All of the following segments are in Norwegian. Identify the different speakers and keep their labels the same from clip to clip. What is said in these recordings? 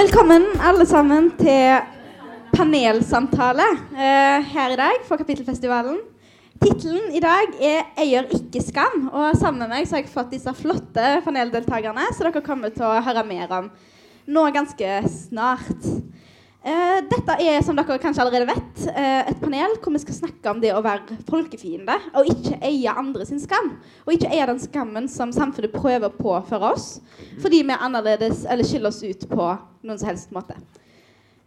Speaker 1: Velkommen alle sammen til panelsamtale eh, her i dag for Kapittelfestivalen. Tittelen i dag er 'Eier ikke skam', og sammen med meg så har jeg fått disse flotte paneldeltakerne så dere kommer til å høre mer om nå ganske snart. Eh, dette er, som dere kanskje allerede vet, uh, et panel hvor vi skal snakke om det å være folkefiende og ikke eie andre sin skam. Og ikke eie den skammen som samfunnet prøver på for oss fordi vi er annerledes eller skiller oss ut på noen som helst måte.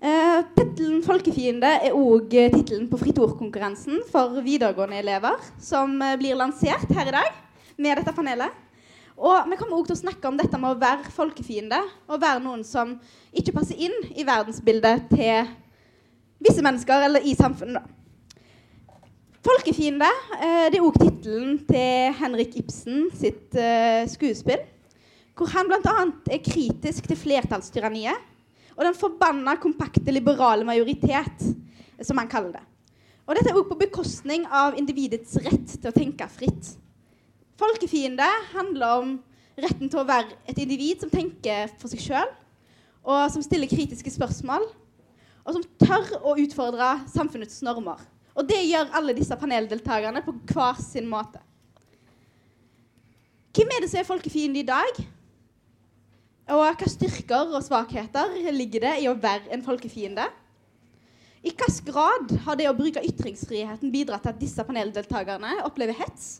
Speaker 1: Uh, tittelen 'Folkefiende' er òg uh, tittelen på Fritt ord-konkurransen for videregående elever, som uh, blir lansert her i dag med dette panelet. Og vi kommer også til å snakke om dette med å være folkefiende, og være noen som ikke passer inn i verdensbildet til visse mennesker eller i samfunnet. Folkefiende uh, det er òg tittelen til Henrik Ibsen sitt skuespill, hvor han bl.a. er kritisk til flertallstyranniet og den forbanna kompakte liberale majoritet, som han kaller det. Og dette er også på bekostning av individets rett til å tenke fritt. Folkefiende handler om retten til å være et individ som tenker for seg sjøl, og som stiller kritiske spørsmål, og som tør å utfordre samfunnets normer. Og det gjør alle disse paneldeltakerne på hver sin måte. Hvem er det som er folkefiende i dag? Og hvilke styrker og svakheter ligger det i å være en folkefiende? I hvilken grad har det å bruke ytringsfriheten bidratt til at disse paneldeltakerne opplever hets,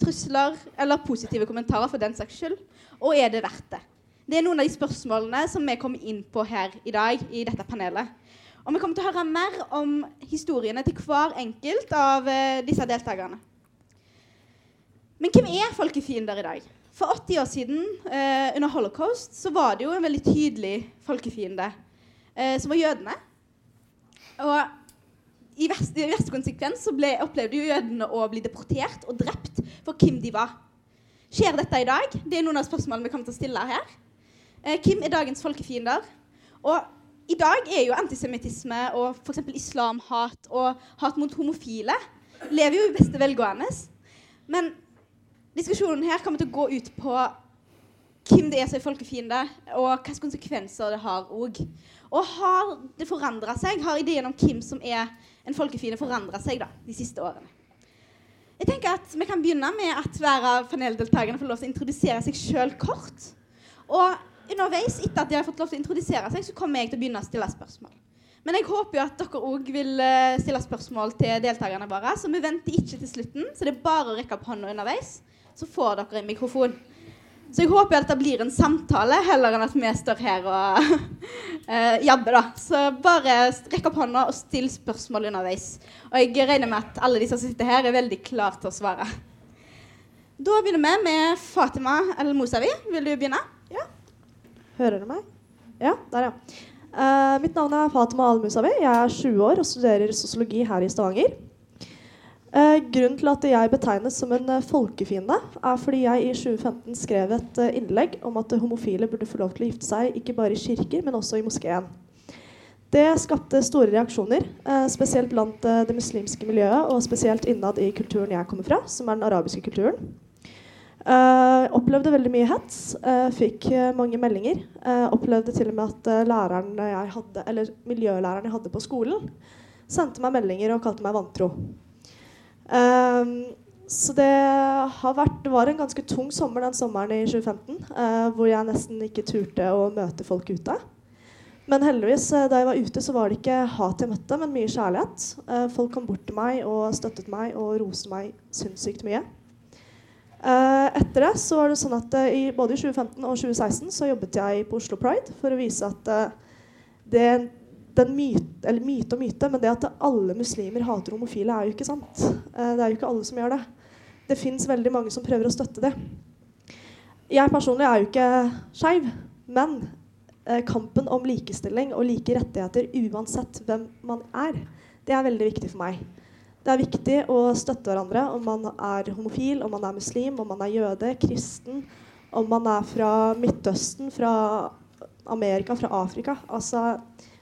Speaker 1: trusler eller positive kommentarer for den saks skyld? Og er det verdt det? Det er noen av de spørsmålene som vi kommer inn på her i dag i dette panelet. Og vi kommer til å høre mer om historiene til hver enkelt av uh, disse deltakerne. Men hvem er folkefiender i dag? For 80 år siden, eh, under holocaust, så var det jo en veldig tydelig folkefiende, eh, som var jødene. Og i verste, i verste konsekvens så ble, opplevde jødene å bli deportert og drept for hvem de var. Skjer dette i dag? Det er noen av spørsmålene vi kommer til å stille her. Eh, hvem er dagens folkefiender? Og i dag er jo antisemittisme og f.eks. islamhat og hat mot homofile lever jo i beste velgående. Men diskusjonen her kommer til å gå ut på hvem det er som er folkefiende, og hvilke konsekvenser det har òg. Og har det forandra seg? Har ideen om hvem som er en folkefiende, forandra seg da, de siste årene? Jeg tenker at Vi kan begynne med at hver av paneldeltakerne får lov til å introdusere seg sjøl kort. Og underveis, etter at de har fått lov til å introdusere seg, så kommer jeg til å begynne å stille spørsmål. Men jeg håper jo at dere òg vil uh, stille spørsmål til deltakerne våre. Så vi venter ikke til slutten, så det er bare å rekke opp hånda underveis så får dere en mikrofon. Så jeg håper at det blir en samtale heller enn at vi står her og uh, jabber. da. Så bare rekk opp hånda og still spørsmål underveis. Og jeg regner med at alle de som sitter her, er veldig klare til å svare. Da begynner vi med Fatima El Mosavi. Vil du begynne?
Speaker 2: Ja. Hører du meg? Ja, der, ja. Uh, mitt navn er Fatima Al Musawi. Jeg er 20 år og studerer sosiologi her i Stavanger. Eh, grunnen til at jeg betegnes som en eh, folkefiende, er fordi jeg i 2015 skrev et eh, innlegg om at homofile burde få lov til å gifte seg ikke bare i kirker, men også i moskeen. Det skapte store reaksjoner, spesielt blant det muslimske miljøet, og spesielt innad i kulturen jeg kommer fra, som er den arabiske kulturen. Opplevde veldig mye hets. Fikk mange meldinger. opplevde til og med at læreren jeg hadde, eller miljølæreren jeg hadde på skolen, sendte meg meldinger og kalte meg vantro. Um, så det har vært, var en ganske tung sommer den sommeren i 2015, uh, hvor jeg nesten ikke turte å møte folk ute. Men heldigvis, uh, da jeg var ute, så var det ikke hat jeg møtte, men mye kjærlighet. Uh, folk kom bort til meg og støttet meg og roste meg sinnssykt mye. etter det så var det sånn at både i 2015 og 2016 så jobbet jeg på Oslo Pride for å vise at det den myte, eller myte og myte, men det at alle muslimer hater homofile, er jo ikke sant. Eh, det er jo ikke alle som gjør det. Det fins veldig mange som prøver å støtte det. Jeg personlig er jo ikke skeiv, men eh, kampen om likestilling og like rettigheter uansett hvem man er, det er veldig viktig for meg. Det er viktig å støtte hverandre om man er homofil, om man er muslim, om man er jøde, kristen, om man er fra Midtøsten, fra Amerika, fra Afrika. Altså,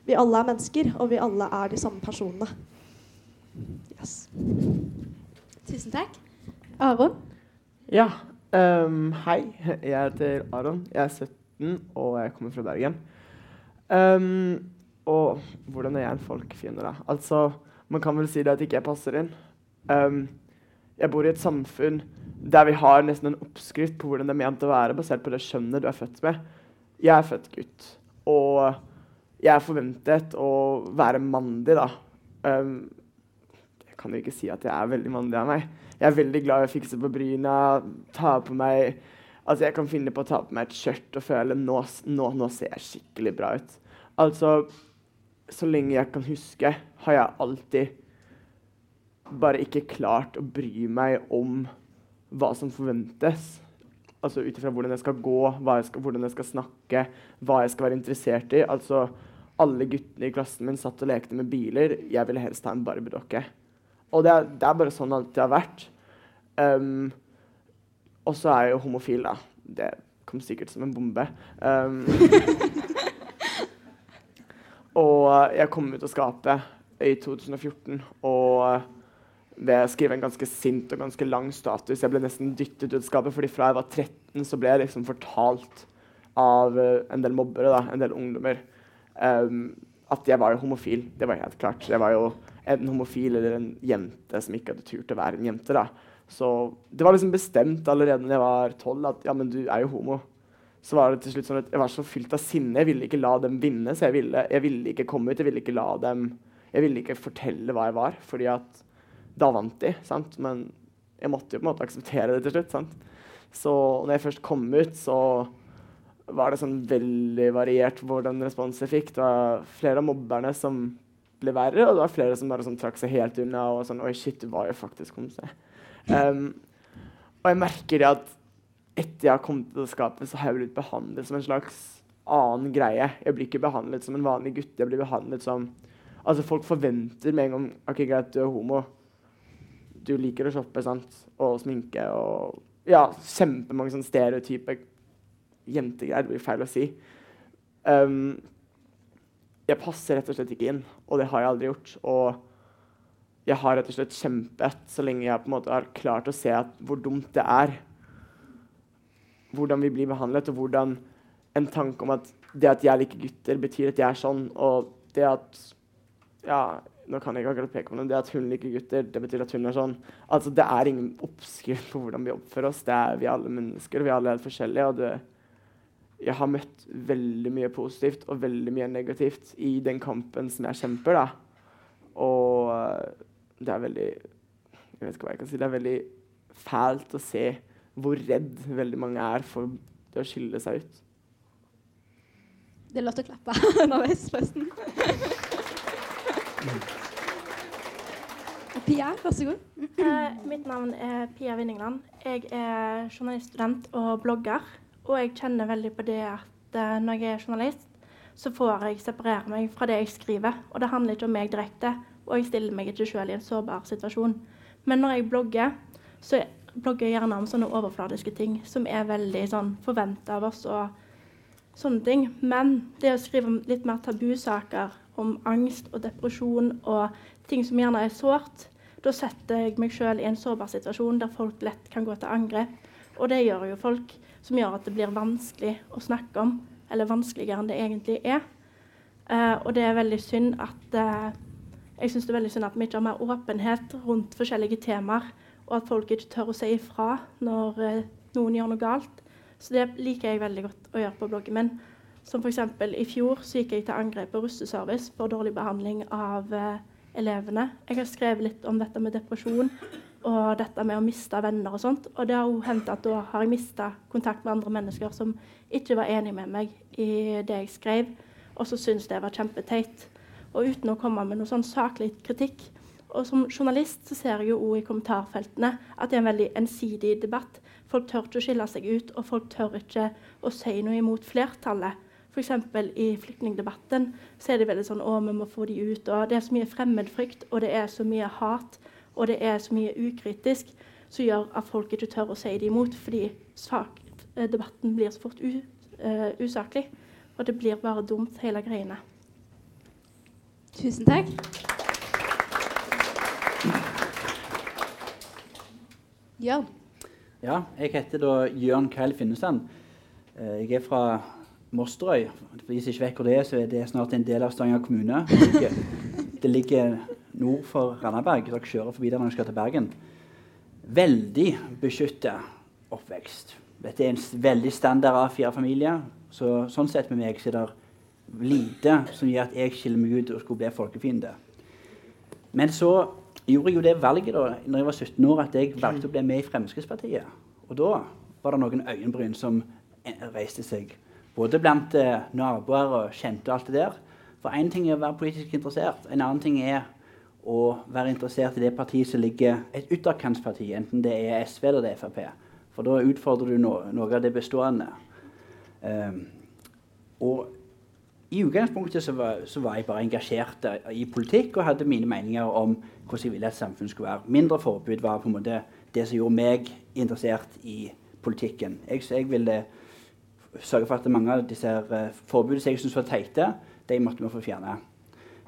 Speaker 2: vi alle er mennesker, og vi alle er de samme personene.
Speaker 1: Yes. Tusen takk. Aron?
Speaker 3: Ja. Um, hei. Jeg heter Aron. Jeg er 17, og jeg kommer fra Bergen. Um, og hvordan er jeg en folkefiende, da? Altså, man kan vel si det at ikke jeg passer inn. Um, jeg bor i et samfunn der vi har nesten en oppskrift på hvordan det er ment å være, basert på det skjønnet du er født med. Jeg er født gutt, og jeg forventet å være mandig, da. Um, jeg kan jo ikke si at jeg er veldig mandig av meg. Jeg er veldig glad i å fikse på bryna, ta på meg Altså, jeg kan finne på å ta på meg et skjørt og føle nå, nå, nå ser jeg skikkelig bra ut. Altså, så lenge jeg kan huske, har jeg alltid bare ikke klart å bry meg om hva som forventes. Altså ut ifra hvordan jeg skal gå, jeg skal, hvordan jeg skal snakke, hva jeg skal være interessert i. Altså, alle guttene i klassen min satt og lekte med biler. Jeg ville helst ha en barbiedokke. Og det er, det er, bare sånn det alltid har vært. Um, og så er jeg jo homofil, da. Det kom sikkert som en bombe. Um, og jeg kom ut av skapet i 2014 og ved å skrive en ganske sint og ganske lang status. Jeg ble nesten dyttet ut av skapet, fordi fra jeg var 13, så ble jeg liksom fortalt av en del mobbere, da, en del ungdommer, um, at jeg var homofil. Det var helt klart. Jeg var jo en homofil eller en jente som ikke hadde turt å være en jente. da. Så det var liksom bestemt allerede da jeg var tolv at ja, men du er jo homo. Så var det til slutt sånn at jeg var så fylt av sinne. Jeg ville ikke la dem vinne. Så jeg ville, jeg ville ikke komme ut. Jeg ville ikke la dem Jeg ville ikke fortelle hva jeg var, fordi at da vant de. sant? Men jeg måtte jo på en måte akseptere det til slutt. sant? Så når jeg først kom ut, så var det sånn veldig variert hvordan respons jeg fikk. Det var flere av mobberne som ble verre, og det var flere som bare sånn trakk seg helt unna. og sånn, Oi, shit, du var jo faktisk homse. Um, og jeg merker det at etter jeg har kommet til det skapet, så har jeg blitt behandlet som en slags annen greie. Jeg blir ikke behandlet som en vanlig gutt. Jeg blir behandlet som Altså, folk forventer med en gang OK, greit, du er homo. Du liker å shoppe sant? og sminke og Ja, kjempemange sånne stereotype jentegreier. Det blir feil å si. Um, jeg passer rett og slett ikke inn, og det har jeg aldri gjort. Og jeg har rett og slett kjempet så lenge jeg på en måte har klart å se hvor dumt det er. Hvordan vi blir behandlet, og hvordan en tanke om at det at jeg liker gutter, betyr at jeg er sånn. Og det at Ja, nå kan jeg ikke akkurat peke på noe. Det at hun liker gutter, det betyr at hun er sånn. Altså, Det er ingen oppskrift på hvordan vi oppfører oss. Det er vi alle mennesker, vi er alle helt forskjellige. og det jeg har møtt veldig mye positivt og veldig mye negativt i den kampen som jeg kjemper. da. Og det er veldig Jeg vet ikke hva jeg kan si. Det er veldig fælt å se hvor redd veldig mange er for det å skille seg ut.
Speaker 1: Det er lov til å klappe underveis, forresten. Pia, vær så god.
Speaker 4: Eh, mitt navn er Pia Winningland. Jeg er journaliststudent og blogger. Og jeg kjenner veldig på det at eh, når jeg er journalist, så får jeg separere meg fra det jeg skriver. Og det handler ikke om meg direkte, og jeg stiller meg ikke sjøl i en sårbar situasjon. Men når jeg blogger, så blogger jeg gjerne om sånne overfladiske ting som er veldig sånn forventa av oss og sånne ting. Men det å skrive litt mer tabusaker, om angst og depresjon og ting som gjerne er sårt, da setter jeg meg sjøl i en sårbar situasjon der folk lett kan gå til angrep. Og det gjør jo folk som gjør at det blir vanskelig å snakke om, eller vanskeligere enn det egentlig er. Uh, og det er veldig synd at uh, jeg synes det er veldig synd at vi ikke har mer åpenhet rundt forskjellige temaer, og at folk ikke tør å si ifra når eh, noen gjør noe galt. Så det liker jeg veldig godt å gjøre på bloggen min. Som f.eks. i fjor så gikk jeg til angrep på russeservice for dårlig behandling av elevene. Jeg har skrevet litt om dette med depresjon og dette med å miste venner og sånt. Og det har jo hendt at da har jeg mista kontakt med andre mennesker som ikke var enig med meg i det jeg skrev, og så syntes det var kjempeteit og uten å komme med noe sånn saklig kritikk. Og som journalist så ser jeg jo òg i kommentarfeltene at det er en veldig ensidig debatt. Folk tør ikke å skille seg ut, og folk tør ikke å si noe imot flertallet. F.eks. i flyktningdebatten så er det veldig sånn å, vi må få de ut. og Det er så mye fremmedfrykt, og det er så mye hat, og det er så mye ukritisk som gjør at folk ikke tør å si det imot, fordi sak, eh, debatten blir så fort u, uh, usaklig. Og det blir bare dumt, hele greiene.
Speaker 1: Tusen takk. Jørn.
Speaker 5: Ja, jeg heter da Jørn Keil Finnesand. Eh, jeg er fra Mosterøy. hvis jeg ikke vet hvor det er, så er det snart en del av Stavanger kommune. Det ligger, det ligger nord for Randaberg. Dere kjører forbi der når dere skal til Bergen. Veldig beskytta oppvekst. Dette er en veldig standard A4-familie. Så, sånn sett med meg så er det lite som gjør at jeg skiller meg ut og skulle bli folkefiende. Men så gjorde jeg jo det valget da når jeg var 17 år, at jeg valgte å bli med i Fremskrittspartiet. Og da var det noen øyenbryn som reiste seg. Både blant eh, naboer og kjente og alt det der. For én ting er å være politisk interessert. En annen ting er å være interessert i det partiet som ligger et ytterkantsparti, enten det er SV eller det er Frp. For da utfordrer du no noe av det bestående. Um, og i utgangspunktet så var, så var, jeg bare engasjert i politikk og hadde mine meninger om hvordan jeg ville at samfunnet skulle være. Mindre forbud var på en måte det som gjorde meg interessert i politikken. Jeg, jeg ville sørge for at mange av disse uh, forbudene som jeg syntes var teite, de måtte vi få fjerne.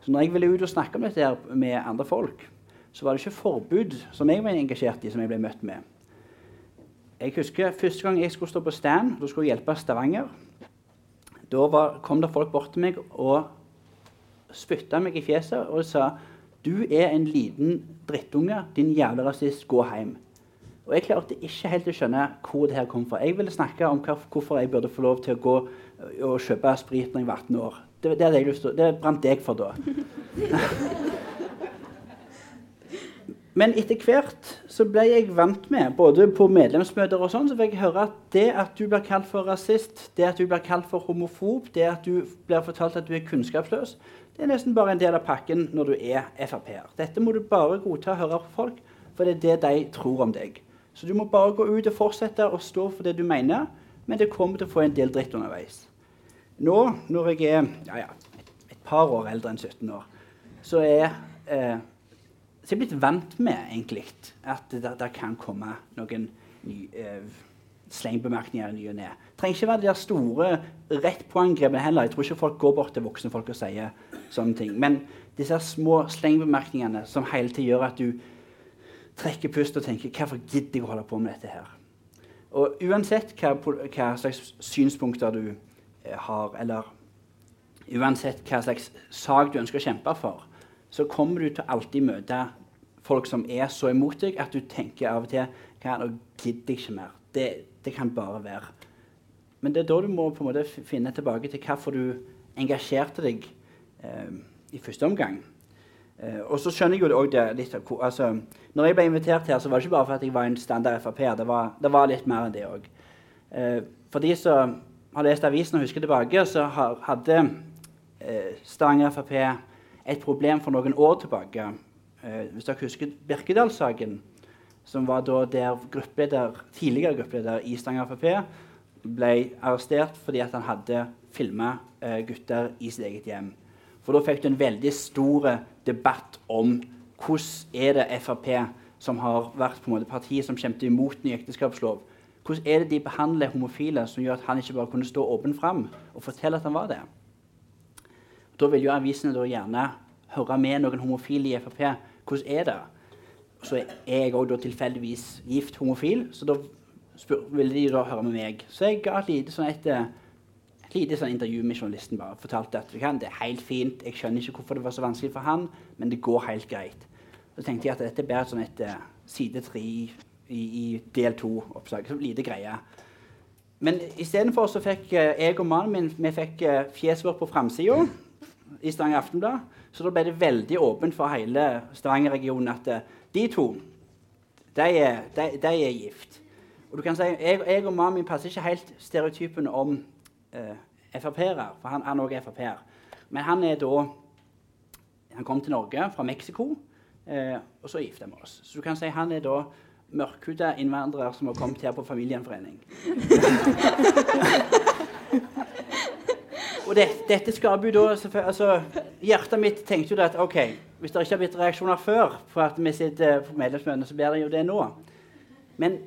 Speaker 5: Så når jeg ville ut og snakke om dette her med andre folk, så var det ikke forbud som jeg var engasjert i, som jeg ble møtt med. Jeg husker første gang jeg skulle stå på stand, da skulle jeg hjelpe Stavanger. Da var, kom det folk bort til meg og spytta meg i fjeset og sa du er en liten drittunge, din jævla rasist, gå hjem. Og Jeg klarte ikke helt å skjønne hvor det her kom fra. Jeg ville snakke om hvorfor jeg burde få lov til å gå og kjøpe sprit når jeg var 18 år. Det, det, hadde jeg lyst til. det brant jeg for da. Men etter hvert så ble jeg vant med, både på medlemsmøter og sånn, så fikk jeg høre at det at du blir kalt for rasist, det at du blir kalt for homofob, det at du blir fortalt at du er kunnskapsløs, det er nesten bare en del av pakken når du er Frp-er. Dette må du bare godta og høre på folk, for det er det de tror om deg. Så du må bare gå ut og fortsette å stå for det du mener, men det kommer til å få en del dritt underveis. Nå, når jeg er ja, ja, et, par år eldre enn 17 år, så er eh, så jeg er blitt vant med egentlig at det, det kan komme noen ny, eh, slengbemerkninger i ny og ne. Trenger ikke være de der store rett på-angrepene heller. Jeg tror ikke folk går bort til voksne folk og sier sånne ting. Men disse små slengbemerkningene som hele tiden gjør at du trekker pust og tenker 'Hvorfor gidder jeg å holde på med dette her?' Og uansett hva, hva slags synspunkter du eh, har, eller uansett hva slags sak du ønsker å kjempe for, så kommer du til å alltid møte folk som er så imot deg at du tenker av og til Nå gidder jeg ikke mer. Det, det, kan bare være. Men det er da du må på en måte finne tilbake til hvorfor du engasjerte deg eh, i første omgang. Eh, og så skjønner jeg jo det litt av altså, Når jeg ble invitert her, så var det ikke bare for at jeg var en standard Frp-er. Det, det, var litt mer enn det òg. Eh, for de som har lest avisen og husker tilbake, så hadde eh, Stavanger Frp et problem for noen år tilbake. Eh, hvis dere husker Birkedal-saken, som var der gruppeleder, tidligere gruppeleder i Stavanger Frp ble arrestert fordi han hadde filma eh, gutter i sitt eget hjem. For da fikk du en veldig stor debatt om hvordan er det Frp, som har vært på en måte partiet som kjempet imot ny ekteskapslov, hvordan er det de behandler homofile som gjør at han ikke bare kunne stå åpen fram og fortelle at han var det? Da vil jo avisene da gjerne høre med noen homofile i Frp. Hvordan er det? Så er jeg òg tilfeldigvis gift homofil, så da ville de da høre med meg. Så jeg ga et lite, sånn et, et lite sånn intervju med journalisten. bare, Fortalte at det er helt fint, jeg skjønner ikke hvorfor det var så vanskelig for han, men det går helt greit. Så tenkte jeg at dette er bare sånn et uh, side tre i, i, del to-oppslag. Så lite greie. Men istedenfor så fikk uh, jeg og mannen min vi fikk uh, fjeset vårt på framsida i Stavanger Aftenblad. Så da ble det veldig åpent for hele Stavanger-regionen at uh, de to de er, de, de er, gift. Og du kan si, Jeg, jeg og mannen min passer ikke helt stereotypen om eh, Frp-ere, for han, han er Frp-er. Men han er da Han kom til Norge fra Mexico, eh, og så gifta vi oss. Så du kan si han er da mørkhuda innvandrer som har kommet her på familiegjenforening. Og det, dette skaper jo da altså, Hjertet mitt tenkte jo at OK, hvis det ikke har blitt reaksjoner før for at vi sitter på medlemsmøtene, så blir det jo det nå. Men,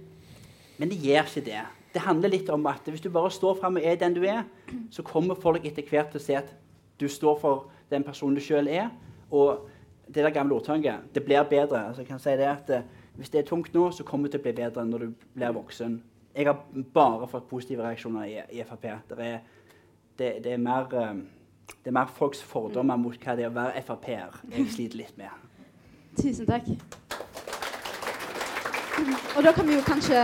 Speaker 5: men det gjør ikke det. Det handler litt om at hvis du bare står fram og er den du er, så kommer folk etter hvert til å se at du står for den personen du sjøl er. Og det der gamle ordtaket det blir bedre. Altså, jeg kan si det at uh, Hvis det er tungt nå, så kommer det til å bli bedre når du blir voksen. Jeg har bare fått positive reaksjoner i, i Frp. Det er det, det, er mer, eh, det er mer folks fordommer mot hva det er å være Frp-er jeg sliter litt med.
Speaker 1: Tusen takk. Og da kan vi jo kanskje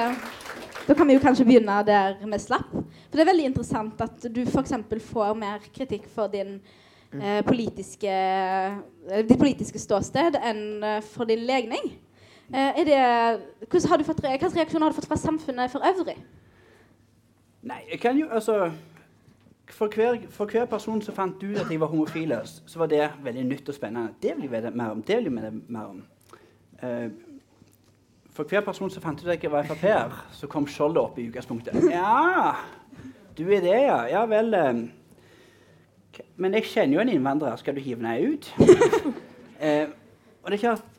Speaker 1: da kan vi jo kanskje begynne der vi slapp. For det er veldig interessant at du f.eks. får mer kritikk for din eh, politiske, eh, ditt politiske ståsted enn eh, for din legning. Eh, det, har fått, hvilke reaksjoner har du fått fra samfunnet for øvrig?
Speaker 5: Nei, jeg kan jo altså for hver, for hver person som fant ut at jeg var homofil, så var det veldig nytt og spennende. Det vil jeg vite mer om. Det vil jeg vite mer om. Uh, for hver person som fant ut at jeg var Frp-er, så kom skjoldet opp i utgangspunktet. Ja, du er det, ja. Ja vel. Uh, men jeg kjenner jo en innvandrer. Skal du hive meg ut? Uh, og det er klart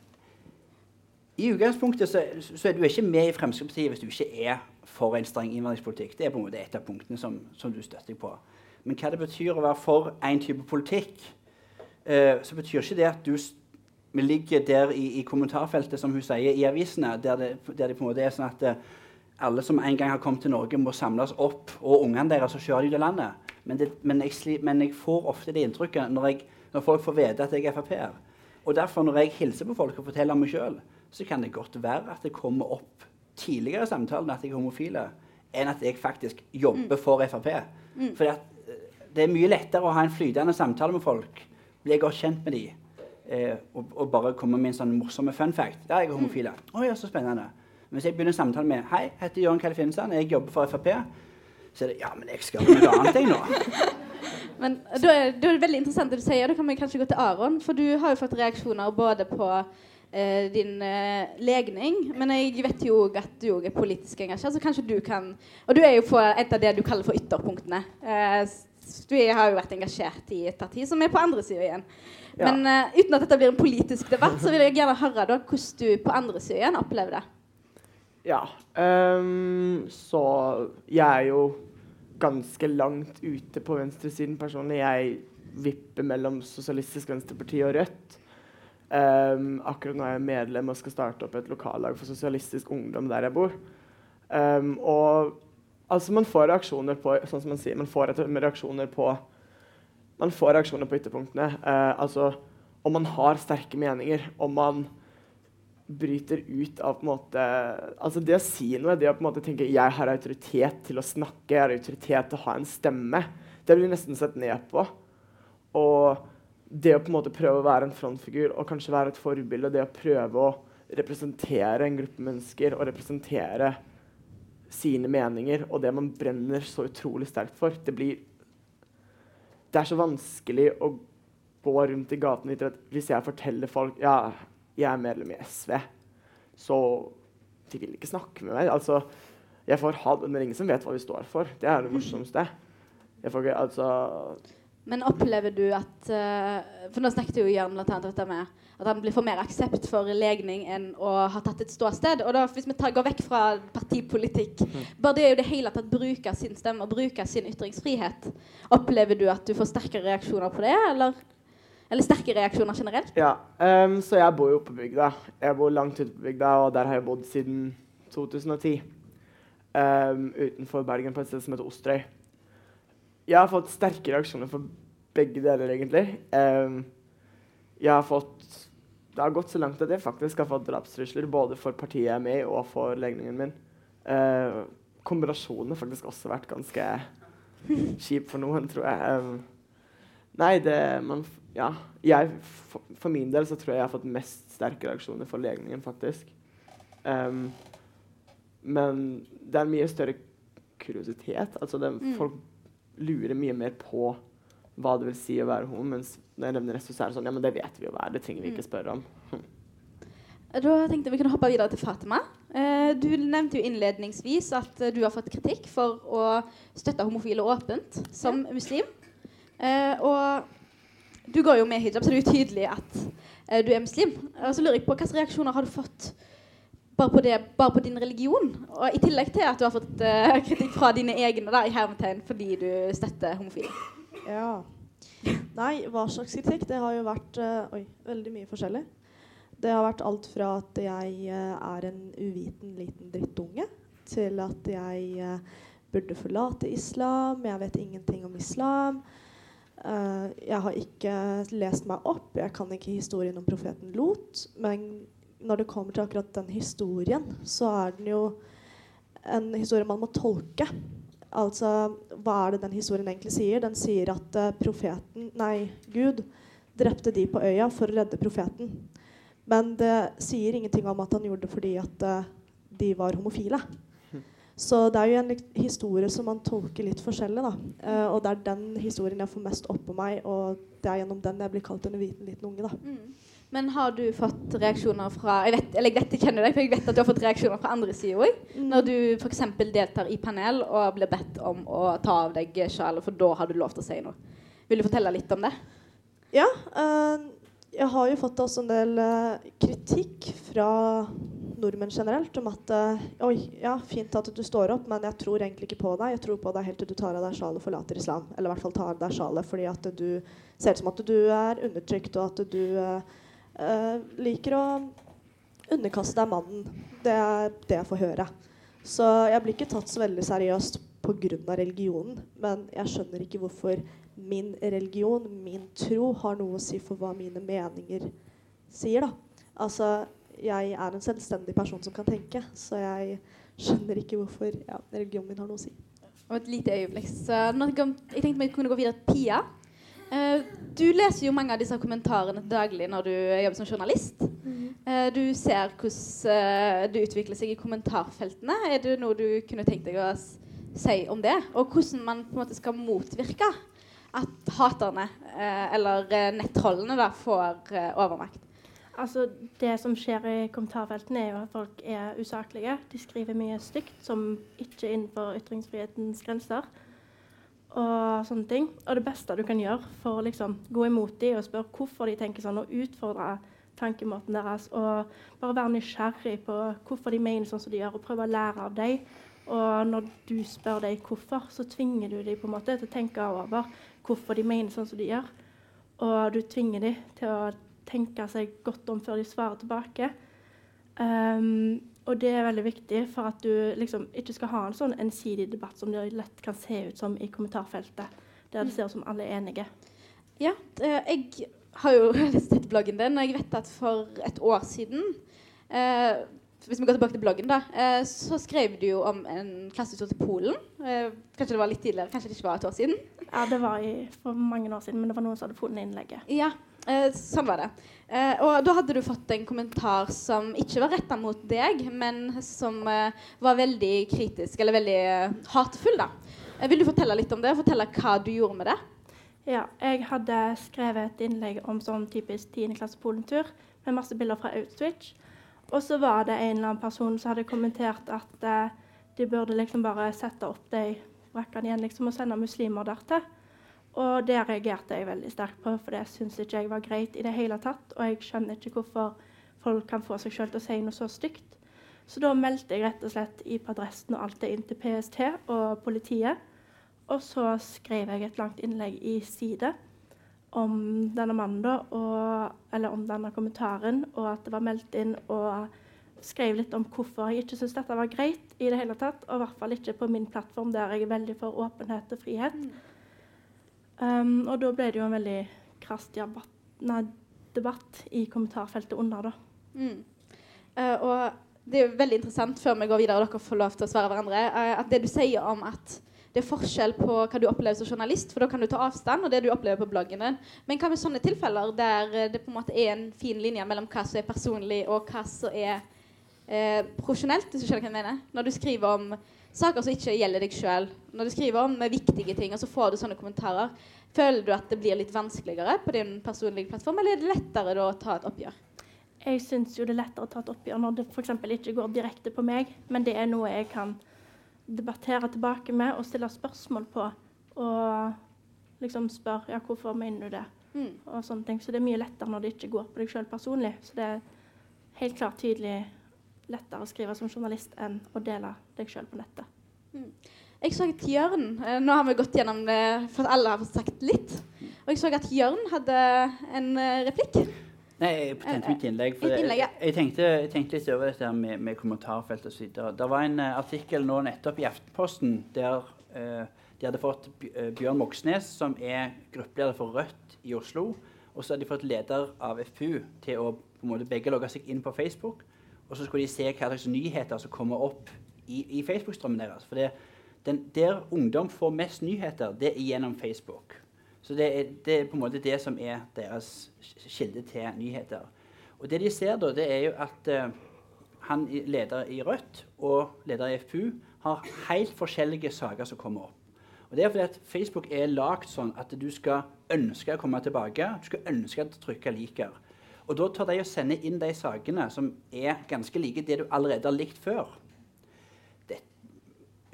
Speaker 5: I utgangspunktet så, så er du ikke med i Fremskrittspartiet hvis du ikke er for en streng innvandringspolitikk. Det er på en måte et av punktene som, som du støtter på. Men hva det betyr å være for en type politikk, eh, så betyr ikke det at du ligger der i, i kommentarfeltet, som hun sier, i avisene, der det, der det på en måte er sånn at eh, alle som en gang har kommet til Norge, må samles opp, og ungene deres, og kjøre dem av landet. Men, det, men, jeg men jeg får ofte det inntrykket når, jeg, når folk får vite at jeg er Frp-er. Og derfor, når jeg hilser på folk og forteller om meg sjøl, så kan det godt være at det kommer opp tidligere i samtalen at jeg er homofile, enn at jeg faktisk jobber for Frp. Fordi at eh, det er mye lettere å ha en flytende samtale med folk, bli godt kjent med dem, eh, og, og bare komme med en sånn morsom fun fact. Ja, jeg er homofile. Å ja, så spennende. Men hvis jeg begynner samtalen med Hei, jeg heter Jørgen Kjell Finnesand, jeg jobber for Frp, så er det Ja, men jeg skal gjøre noe annet, jeg nå.
Speaker 1: Men da er, da er det veldig interessant det du sier. Da kan vi kanskje gå til Aron. For du har jo fått reaksjoner både på eh, din eh, legning, men jeg vet jo at du òg er politisk engasjert, så kanskje du kan Og du er jo på et av det du kaller for ytterpunktene. Eh, du har jo vært engasjert i et parti som er på andre sida igjen.
Speaker 3: Ja.
Speaker 1: Men eh, uten at dette blir en politisk debatt, så vil jeg gjerne høre da hvordan du på andre sida igjen opplever det.
Speaker 3: Ja. Um, så jeg er jo ganske langt ute på venstresiden personlig. Jeg vipper mellom Sosialistisk Venstreparti og Rødt. Ehm, akkurat nå er jeg medlem og skal starte opp et lokallag for sosialistisk ungdom der jeg bor. Um, og altså, man får reaksjoner på sånn som man sier, man får reaksjoner på man får reaksjoner på ytterpunktene. Uh, altså om man har sterke meninger, om man bryter ut av på en måte Altså det å si noe, det å på en måte tenke jeg har autoritet til å snakke, jeg har autoritet til å ha en stemme, det blir nesten sett ned på. Og det å på en måte prøve å være en frontfigur og kanskje være et forbilde, det å prøve å representere en gruppe mennesker og representere sine meninger og det man brenner så utrolig sterkt for, det blir Det er så vanskelig å gå rundt i gatene etter at hvis jeg forteller folk ja, jeg er medlem i SV, så de vil ikke snakke med meg. Altså, jeg får hat, men det er ingen som vet hva vi står for. Det er det morsomste. Jeg får ikke, altså
Speaker 1: Men opplever du at eh, For nå snakket jo Jørn blant annet dette med at han blir for mer aksept for legning enn å ha tatt et ståsted. Og da, hvis vi tar, går vekk fra partipolitikk, bare det er jo det hele tatt bruke sin stemme og bruke sin ytringsfrihet, opplever du at du får sterkere reaksjoner på det, eller, eller sterke reaksjoner generelt?
Speaker 3: Ja. um, så jeg bor jo på bygda. Jeg bor langt ute på bygda, og der har jeg bodd siden 2010. Um, utenfor Bergen, på et sted som heter Osterøy. Jeg har fått sterke reaksjoner for begge deler, egentlig. Um, jeg har fått Det har gått så langt at jeg faktisk har fått drapstrusler både for partiet jeg er med i, og for legningen min. Uh, kombinasjonen har faktisk også vært ganske kjip for noen, tror jeg. Um, nei, det man, Ja. Jeg, for, for min del så tror jeg jeg har fått mest sterke reaksjoner for legningen, faktisk. Um, men det er en mye større kuriositet. Altså det,
Speaker 1: Mm.
Speaker 3: Folk lurer mye mer på hva det vil si å være homo, mens når jeg nevner resten, så er det sånn Ja, men det vet vi jo hva er. Det trenger vi ikke spørre om.
Speaker 1: Da tenkte jeg vi kunne hoppe videre til Fatima. Eh, du nevnte jo innledningsvis at eh, du har fått kritikk for å støtte homofile åpent som muslim. Eh, og du går jo med hijab, så det er jo tydelig at eh, du er muslim. Og så lurer jeg på hvilke reaksjoner har du fått bare på, det, bare på din religion? Og i tillegg til at du har fått uh, kritikk fra dine egne da, i hermetegn fordi du støtter homofile.
Speaker 2: Ja. Nei, hva slags kritikk? Det har jo vært uh, oi, veldig mye forskjellig. Det har vært alt fra at jeg uh, er en uviten liten drittunge, til at jeg uh, burde forlate islam. Jeg vet ingenting om islam. Jeg har ikke lest meg opp. Jeg kan ikke historien om profeten Lot. Men når det kommer til akkurat den historien, så er den jo en historie man må tolke. Altså, hva er det den historien egentlig sier? Den sier at uh, profeten, nei, Gud, drepte de på øya for å redde profeten. Men det sier ingenting om at han gjorde det fordi at uh, de var homofile. Så det er jo en historie som man tolker litt forskjellig. da. Uh, og det er den historien jeg får mest opp på meg, og det er gjennom den jeg blir kalt en uviten liten unge. da. Mm.
Speaker 1: Men har du fått reaksjoner fra jeg vet, eller dette kjenner deg, for jeg vet at du har fått reaksjoner fra andre sider òg? Mm. Når du f.eks. deltar i panel og blir bedt om å ta av deg sjalet, for da har du lov til å si noe. Vil du fortelle litt om det?
Speaker 2: Ja. Øh, jeg har jo fått også en del øh, kritikk fra nordmenn generelt om at øh, Oi, ja, fint at du står opp, men jeg tror egentlig ikke på deg. Jeg tror på deg helt til du tar av deg sjalet og forlater islam. Eller i hvert fall tar av deg sjalet fordi at du ser ut som at du er undertrykt, og at du liker å underkaste deg mannen. Det er det jeg får høre. Så jeg blir ikke tatt så veldig seriøst pga. religionen. Men jeg skjønner ikke hvorfor min religion, min tro, har noe å si for hva mine meninger sier. da. Altså, jeg er en selvstendig person som kan tenke, så jeg skjønner ikke hvorfor ja, religionen min har noe å si.
Speaker 1: Og et lite øyeblikk. Så jeg tenkte vi kunne gå videre til Pia. Uh, du leser jo mange av disse kommentarene daglig når du jobber som journalist. Mm. Uh, du ser hvordan uh, det utvikler seg i kommentarfeltene. Er det noe du kunne tenkt deg å si om det? Og hvordan man på en måte skal motvirke at haterne, eller nettrollene, da, får overmakt?
Speaker 4: Altså, det som skjer i kommentarfeltene, er jo at folk er usaklige. De skriver mye stygt som ikke er innenfor ytringsfrihetens grenser og sånne ting. Og det beste du kan gjøre for å liksom, gå imot dem og spørre hvorfor de tenker sånn, og utfordre tankemåten deres, og bare være nysgjerrig på hvorfor de mener sånn som de gjør, og prøve å lære av dem. Og når du spør dem hvorfor, så tvinger du dem på en måte til å tenke over hvorfor de mener sånn som de gjør. Og du tvinger dem til å tenke seg godt om før de svarer tilbake. Um, og det er veldig viktig for at du liksom ikke skal ha en sånn ensidig debatt som det lett kan se ut som i kommentarfeltet, der det ser ut som alle er enige.
Speaker 1: Ja, jeg har jo lest bloggen din, og jeg vet at for et år siden eh, hvis vi går tilbake til bloggen, da, eh, så skrev du jo om en klassetur til Polen. Eh, kanskje det var litt tidligere, kanskje det ikke var et år siden?
Speaker 4: Ja, det var i, for mange år siden, men det var noen som hadde funnet innlegget.
Speaker 1: Ja, sånn var det. Eh, og da hadde du fått en kommentar som ikke var retta mot deg, men som eh, var veldig kritisk, eller veldig eh, hatefull, da. Eh, vil du fortelle litt om det? Fortelle hva du gjorde med det?
Speaker 4: Ja, jeg hadde skrevet et innlegg om sånn typisk 10. klasse polentur med masse bilder fra Auschwitz. Og så var det en eller annen person som hadde kommentert at eh, de burde liksom bare sette opp de brakkene igjen liksom, og sende muslimer dertil. Og det reagerte jeg veldig sterkt på, for det syns ikke jeg var greit i det hele tatt. Og jeg skjønner ikke hvorfor folk kan få seg sjøl til å si noe så stygt. Så da meldte jeg rett og slett på adressen og alt det inn til PST og politiet. Og så skrev jeg et langt innlegg i Side om denne mannen, da, og, eller om denne kommentaren, og at det var meldt inn, og skrev litt om hvorfor jeg ikke syntes dette var greit i det hele tatt. Og i hvert fall ikke på min plattform, der jeg er veldig for åpenhet og frihet. Mm. Um, og da ble det jo en veldig krass debatt, i kommentarfeltet under, da. Mm.
Speaker 1: Uh, og det er jo veldig interessant, før vi går videre og dere får lov til å svare hverandre, uh, at det du sier om at det er forskjell på hva du opplever som journalist, for da kan du ta avstand, og det du opplever på bloggen din. Men hva med sånne tilfeller der det på en måte er en fin linje mellom hva som er personlig, og hva som er eh, profesjonelt, hvis du skjønner hva jeg mener? Når du skriver om saker som ikke gjelder deg sjøl. Når du skriver om viktige ting, og så får du sånne kommentarer, føler du at det blir litt vanskeligere på din personlige plattform, eller er det lettere da, å ta et oppgjør?
Speaker 4: Jeg syns jo det er lettere å ta et oppgjør når det f.eks. ikke går direkte på meg, men det er noe jeg kan debattere tilbake med og stille spørsmål på. Og liksom spørre ja, hvorfor mener du det? Mm. Og sånne ting. Så det er mye lettere når det ikke går på deg sjøl personlig. Så det er helt klart tydelig lettere å skrive som journalist enn å dele deg sjøl på nettet. Mm.
Speaker 1: Jeg så at Jørn eh, Nå har vi gått gjennom det for alle har fått sagt litt. Og jeg så at Jørn hadde en eh, replikk.
Speaker 5: Nei, jeg tenkte mitt innlegg. For
Speaker 1: innlegg, ja.
Speaker 5: jeg, jeg, tenkte, jeg tenkte litt over dette med, med kommentarfelt osv. Det var en uh, artikkel nå nettopp i Aftenposten der uh, de hadde fått eh, Bjørn Moxnes, som er gruppeleder for Rødt i Oslo, og så hadde de fått leder av FPU til å på en måte begge logge seg inn på Facebook. Og så skulle de se hva slags nyheter som kommer opp i, i Facebook-strømmen deres. For det, den, der ungdom får mest nyheter, det er gjennom Facebook. Så det er, det er på en måte det som er deres kilde til nyheter. Og det de ser da, det er jo at eh, han leder i Rødt og leder i FPU har helt forskjellige saker som kommer opp. Og det er fordi at Facebook er lagd sånn at du skal ønske å komme tilbake. Du skal ønske å trykke 'liker'. Og da tør de å sende inn de sakene som er ganske like det du allerede har likt før. Det,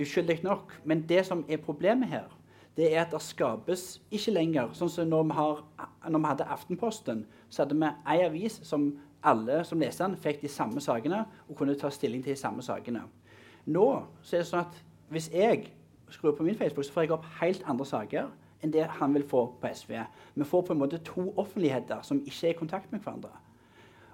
Speaker 5: uskyldig nok. Men det som er problemet her, det er at det skapes ikke lenger Sånn som når vi, har, når vi hadde Aftenposten, så hadde vi ei avis som alle som leste den, fikk de samme sakene og kunne ta stilling til de samme sakene. Nå så er det sånn at hvis jeg skrur på min Facebook, så får jeg opp helt andre saker enn det han vil få på SV. Vi får på en måte to offentligheter som ikke er i kontakt med hverandre.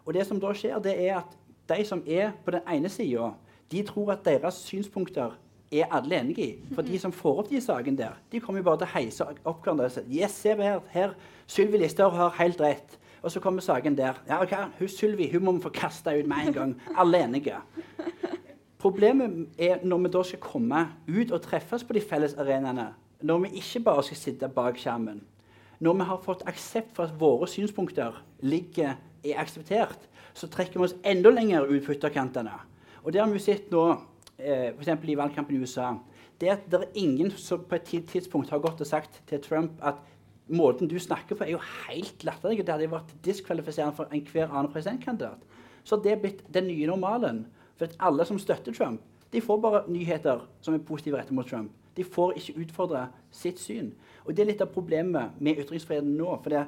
Speaker 5: Og det som da skjer, det er at de som er på den ene sida, de tror at deres synspunkter er alle enige i. For de som får opp de sakene der, de kommer jo bare til å heise opp hverandre og si Yes, se her, her. Sylvi Listhaug har helt rett. Og så kommer saken der. Ja, ok, hun Sylvi hun må vi få kasta ut med en gang. Alle enige. Problemet er når vi da skal komme ut og treffes på de felles arenaene. Når vi ikke bare skal sitte bak skjermen. Når vi har fått aksept for at våre synspunkter ligger, er akseptert, så trekker vi oss enda lenger ut på ytterkantene. Og det har vi sett nå, eh, f.eks. i valgkampen i USA. Det at det er ingen som på et tidspunkt har gått og sagt til Trump at måten du snakker på, er jo helt latterlig. Det hadde vært diskvalifiserende for enhver annen presidentkandidat. Så det er blitt den nye normalen. For at alle som støtter Trump, de får bare nyheter som er positive rettet mot Trump. De får ikke utfordre sitt syn. Og det er litt av problemet med ytringsfriheten nå. for det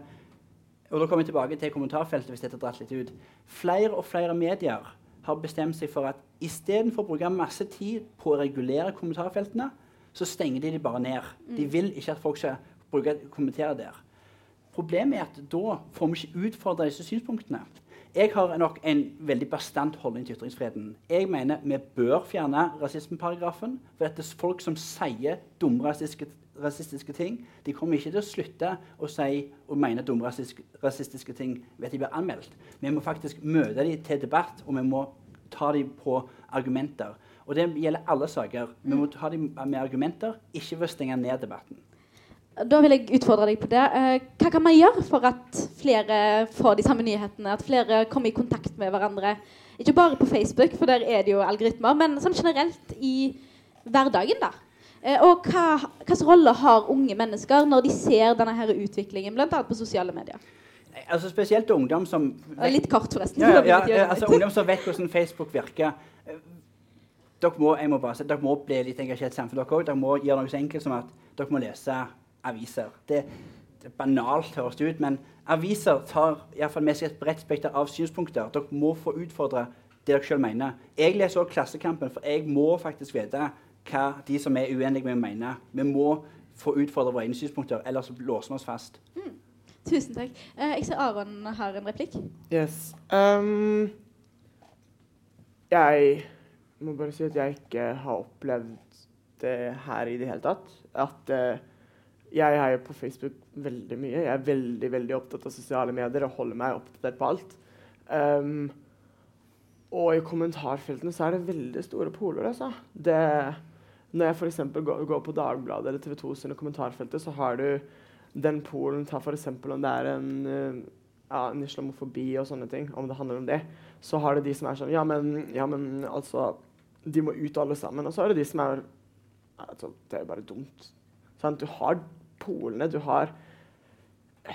Speaker 5: og da kommer jeg tilbake til kommentarfeltet hvis dette er dratt litt ut. Flere og flere medier har bestemt seg for at istedenfor å bruke masse tid på å regulere kommentarfeltene, så stenger de de bare ned. De vil ikke at folk skal bruke, kommentere der. Problemet er at da får vi ikke utfordre disse synspunktene. Jeg har nok en veldig bastant holdning til ytringsfriheten. Jeg mener vi bør fjerne rasismeparagrafen. For at det er folk som sier dumme rasistiske, rasistiske ting, de kommer ikke til å slutte å si og mene dumme rasistiske, rasistiske ting ved at de blir anmeldt. Vi må faktisk møte dem til debatt, og vi må ta dem på argumenter. Og det gjelder alle saker. Vi må ta dem med argumenter, ikke ved å stenge ned debatten.
Speaker 1: Da vil jeg utfordre deg på det. Eh, Hva kan man gjøre for at flere får de samme nyhetene? At flere kommer i kontakt med hverandre? Ikke bare på Facebook, for der er det jo algoritmer, men sånn generelt i hverdagen, da. Eh, Og hva hvilken rolle har unge mennesker når de ser denne her utviklingen, bl.a. på sosiale medier?
Speaker 5: Altså Spesielt ungdom som
Speaker 1: vet, Litt kort, forresten.
Speaker 5: ja, ja, ja, altså. Ungdom som vet hvordan Facebook virker. Eh, Dere må, jeg må bare dere må bli litt engasjert i samfunnet, dere òg. Dere må gjøre noe så enkelt som at dere må lese aviser. Det, det er banalt, høres det ut, men aviser tar i fall med seg et bredt spekter av synspunkter. Dere må få utfordre det dere selv mener. Jeg leser også Klassekampen, for jeg må faktisk vite hva de som er uenige med mener. Vi må få utfordre våre egne synspunkter, ellers så låser vi oss fast.
Speaker 1: Tusen takk. Eh, Jeg ser Aron har en replikk.
Speaker 3: Yes. Um, jeg må bare si at jeg ikke har opplevd det her i det hele tatt. At eh, jeg er jo på Facebook veldig mye. Jeg er veldig veldig opptatt av sosiale medier og holder meg oppdatert på alt. Um, og i kommentarfeltene så er det veldig store poler. Altså. Det, når jeg f.eks. Går, går på Dagbladet eller TV 2 sine kommentarfelter, så har du den polen Ta f.eks. om det er en eh, ja, en islamofobi og sånne ting, om det handler om det, så har du de som er sånn Ja, men, ja, men altså De må ut alle sammen. Og så er det de som er altså, Det er jo bare dumt. Sant? Du har polene, du har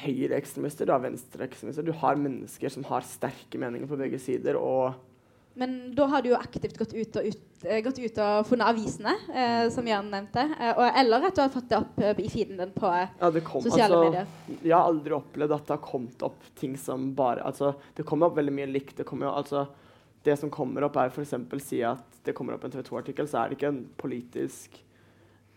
Speaker 3: høyreekstremister, du har venstreekstremister, du har mennesker som har sterke meninger på begge sider.
Speaker 1: Men da har du jo aktivt gått ut og, ut, eh, gått ut og funnet avisene, eh, som Jørn nevnte. Eh, eller at du har fått det opp eh, i feeden din på eh,
Speaker 3: Ja, det kom,
Speaker 1: sosiale
Speaker 3: altså,
Speaker 1: medier.
Speaker 3: Jeg har aldri opplevd at det har kommet opp ting som bare altså, Det kommer opp veldig mye likt. Det, kommer jo, altså, det som kommer opp, er f.eks. si at det kommer opp en TV 2-artikkel, så er det ikke en politisk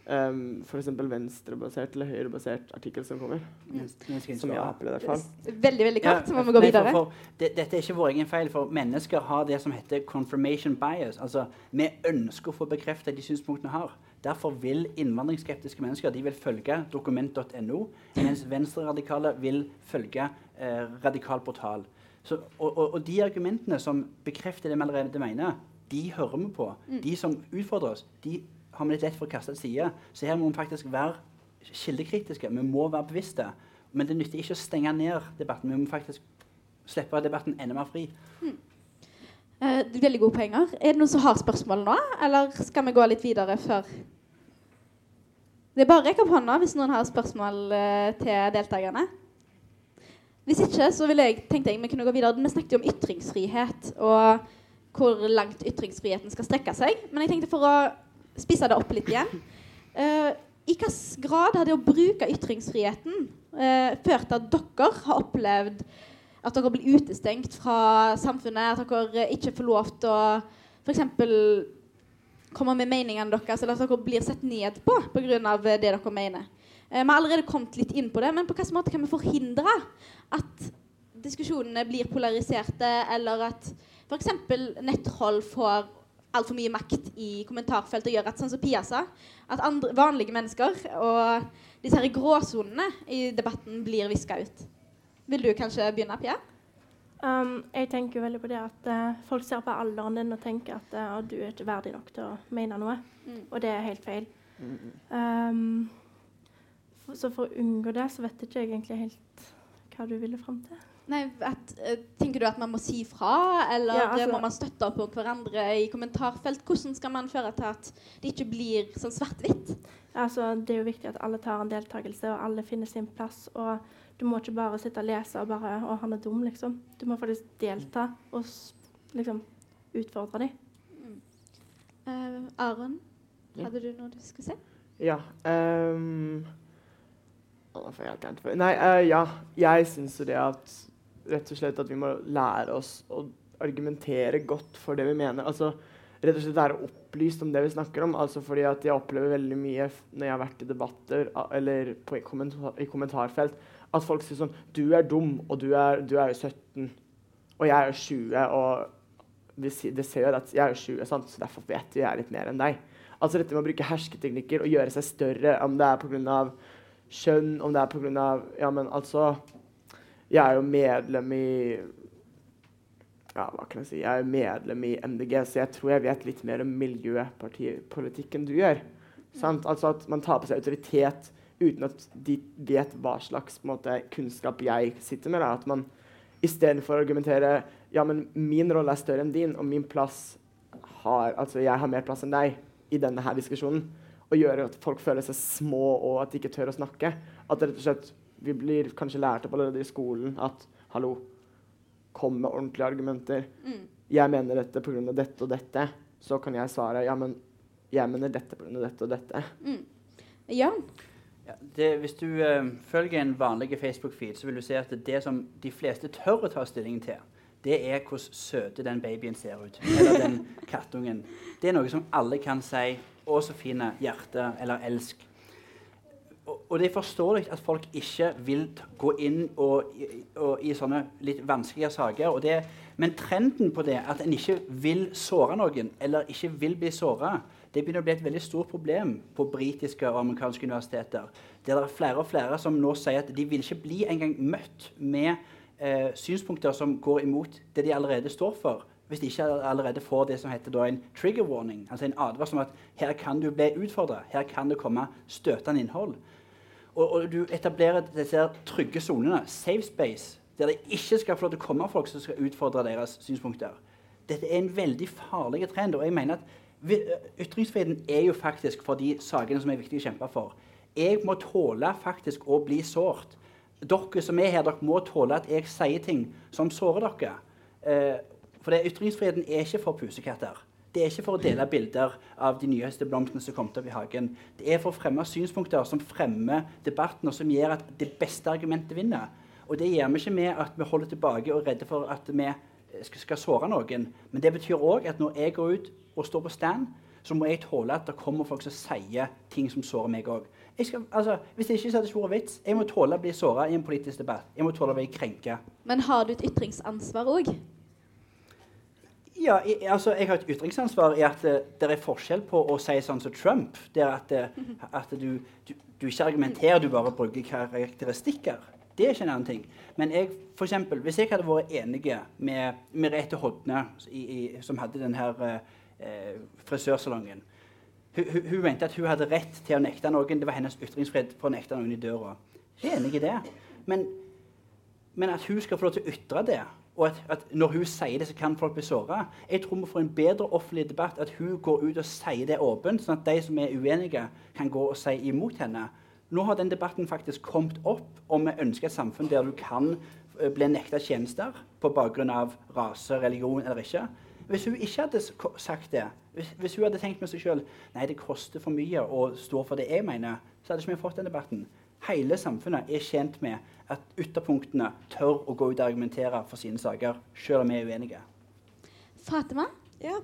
Speaker 3: um, f.eks. venstrebasert eller høyrebasert artikkel som kommer. Som jeg har opplevd, i hvert fall.
Speaker 1: Veldig, veldig kort, så må vi gå videre.
Speaker 5: For, for, det, dette er ikke vår egen feil, for mennesker har det som heter confirmation bias. Altså, Vi ønsker å få bekreftet de synspunktene vi har. Derfor vil innvandringsskeptiske mennesker de vil følge dokument.no, mens venstreradikale vil følge eh, radikal portal. Så, og, og, og, de argumentene som bekrefter det vi allerede mener, de hører vi på. De som utfordrer oss, de har vi litt lett for å kaste til side. Så her må vi faktisk være kildekritiske. Vi må være bevisste. Men det nytter ikke å stenge ned debatten. Vi må faktisk slippe debatten enda mer fri.
Speaker 1: Eh, veldig gode poenger. Er det noen som har spørsmål nå, eller skal vi gå litt videre før Det er bare å rekke opp hånda hvis noen har spørsmål eh, til deltakerne. Hvis ikke, så jeg, tenkte jeg vi kunne gå videre. Vi snakket jo om ytringsfrihet og hvor langt ytringsfriheten skal strekke seg. Men jeg tenkte for å spisse det opp litt igjen Uh, I hvilken grad har det å bruke ytringsfriheten uh, ført til at dere har opplevd at dere blir utestengt fra samfunnet, at dere ikke får lov til å f.eks. komme med meningene deres, eller at dere blir sett ned på pga. det dere mener. Eh, vi har allerede kommet litt inn på det, men på hvilken måte kan vi forhindre at diskusjonene blir polariserte, eller at f.eks. nettroll får altfor mye makt i kommentarfeltet gjør at sånn som Pia sa, at andre, vanlige mennesker og disse her gråsonene i debatten blir viska ut. Vil du kanskje begynne, Pia?
Speaker 4: Um, jeg tenker jo veldig på det at uh, folk ser på alderen din og tenker at uh, du er ikke verdig nok til å mene noe.
Speaker 1: Mm.
Speaker 4: Og det er helt feil. Um, for, så for å unngå det, så vet ikke jeg egentlig helt hva du ville fram til.
Speaker 1: Nei, at, eh, tenker du at man må si fra, eller
Speaker 4: Ja, altså-
Speaker 1: må man støtte opp om hverandre i kommentarfelt? Hvordan skal man føre til at det ikke blir sånn svart-hvitt?
Speaker 4: Altså, det er jo viktig at alle tar en deltakelse, og alle finner sin plass. Og du må ikke bare sitte og lese og bare 'Å, han er dum', liksom. Du må faktisk delta og liksom utfordre dem.
Speaker 1: Eh, Aron,
Speaker 3: Ja.
Speaker 1: hadde du noe du skulle si?
Speaker 3: Ja. ehm, helt. Nei, uh, ja. Jeg syns jo det at rett og slett at vi må lære oss å argumentere godt for det vi mener. Altså rett og slett være opplyst om det vi snakker om. Altså fordi at jeg opplever veldig mye når jeg har vært i debatter eller på, i, kommentar, i kommentarfelt, at folk sier sånn Du er dum, og du er, du er jo 17, og jeg er jo 20, og det ser jo at jeg er jo 20, sant? så derfor vet jo jeg litt mer enn deg. Altså dette med å bruke hersketeknikker og gjøre seg større, om det er pga. kjønn, om det er pga. Ja, men altså Jeg er jo medlem i Ja, hva kan jeg si? Jeg er medlem i MDG, så jeg tror jeg vet litt mer om miljøpartipolitikk enn du gjør. Sant? Altså at man tar på seg autoritet uten at de vet hva slags måte, kunnskap jeg sitter med. Da. At man istedenfor å argumentere ja, men min rolle er større enn din, og min plass har Altså, jeg har mer plass enn deg i denne her diskusjonen. Og gjøre at folk føler seg små, og at de ikke tør å snakke. At rett og slett vi blir kanskje lært opp allerede i skolen at hallo, kom med ordentlige argumenter.
Speaker 1: Mm.
Speaker 3: Jeg mener dette pga. dette og dette. Så kan jeg svare ja, men jeg mener dette pga. dette og dette.
Speaker 1: Mm. Ja.
Speaker 5: Ja, det, hvis du uh, følger en vanlig Facebook-feed, så vil du se at det som de fleste tør å ta stilling til, det er hvordan søte den babyen ser ut. Eller den kattungen. Det er noe som alle kan si 'Å, så fine', 'hjerte' eller 'elsk'. Og, det er forståelig at folk ikke vil gå inn og, og, i sånne litt vanskelige saker. Det, men trenden på det, at en ikke vil såre noen, eller ikke vil bli såra, det begynner å bli et veldig stort problem på britiske og amerikanske universiteter. Der det er flere og flere som nå sier at de vil ikke bli engang møtt med eh, synspunkter som går imot det de allerede står for. Hvis de ikke allerede får det som heter en trigger warning, altså en advarsel om at her kan du bli utfordra, her kan det komme støtende innhold. Og, og du etablerer disse trygge sonene, safe space, der det ikke skal få lov til å komme folk som skal utfordre deres synspunkter. Dette er en veldig farlig trend. og jeg mener at vi- Ytringsfriheten er jo faktisk for de sakene som er viktige å kjempe for. Jeg må tåle faktisk å bli sårt. Dere som er her, dere må tåle at jeg sier ting som sårer dere. Eh, for det, Ytringsfriheten er ikke for pusekatter. Det er ikke for å dele bilder av de nyeste blomstene som kom opp i hagen. Det er for å fremme synspunkter som fremmer debatten, og som gjør at det beste argumentet vinner. Og det gjør vi ikke med at vi holder tilbake og er redde for at vi skal, såre noen. Men det betyr òg at når jeg går ut og står på stand, så må jeg tåle at det kommer folk som sier ting som sårer meg òg. Altså, hvis det ikke så hadde ikke vært vits. Jeg må tåle å bli såra i en politisk debatt. Jeg må tåle å bli krenka.
Speaker 1: Men har du et ytringsansvar òg?
Speaker 5: Ja, jeg, altså, jeg har et ytringsansvar i at uh, det er forskjell på å si sånn som Trump, der at, uh, at du, du, du, ikke argumenterer, du bare bruker karakteristikker. Det er ikke en annen ting. Men jeg, for eksempel, hvis jeg hadde vært enig med Merete Hodne, i, i, som hadde denne uh, frisørsalongen hun, hun, hun, mente at hun hadde rett til å nekte noen. Det var hennes ytringsfrihet for å nekte noen i døra. Jeg er enig i det. Men, men at hun skal få lov til å ytre det og at, at, når hun sier det, så kan folk bli såra. Jeg tror vi får en bedre offentlig debatt at hun går ut og sier det åpent, sånn at de som er uenige, kan gå og si imot henne. Nå har den debatten faktisk kommet opp, og vi ønsker et samfunn der du kan uh, bli nekta tjenester på bakgrunn av rase, religion eller ikke. Hvis hun ikke hadde sagt det, hvis, hvis hun hadde tenkt med seg sjøl nei, det koster for mye å stå for det jeg mener, så hadde ikke vi fått den debatten. Hele samfunnet er tjent med at ytterpunktene tør å gå ut og argumentere for sine saker, selv om vi er uenige.
Speaker 1: Fatima?
Speaker 2: Ja.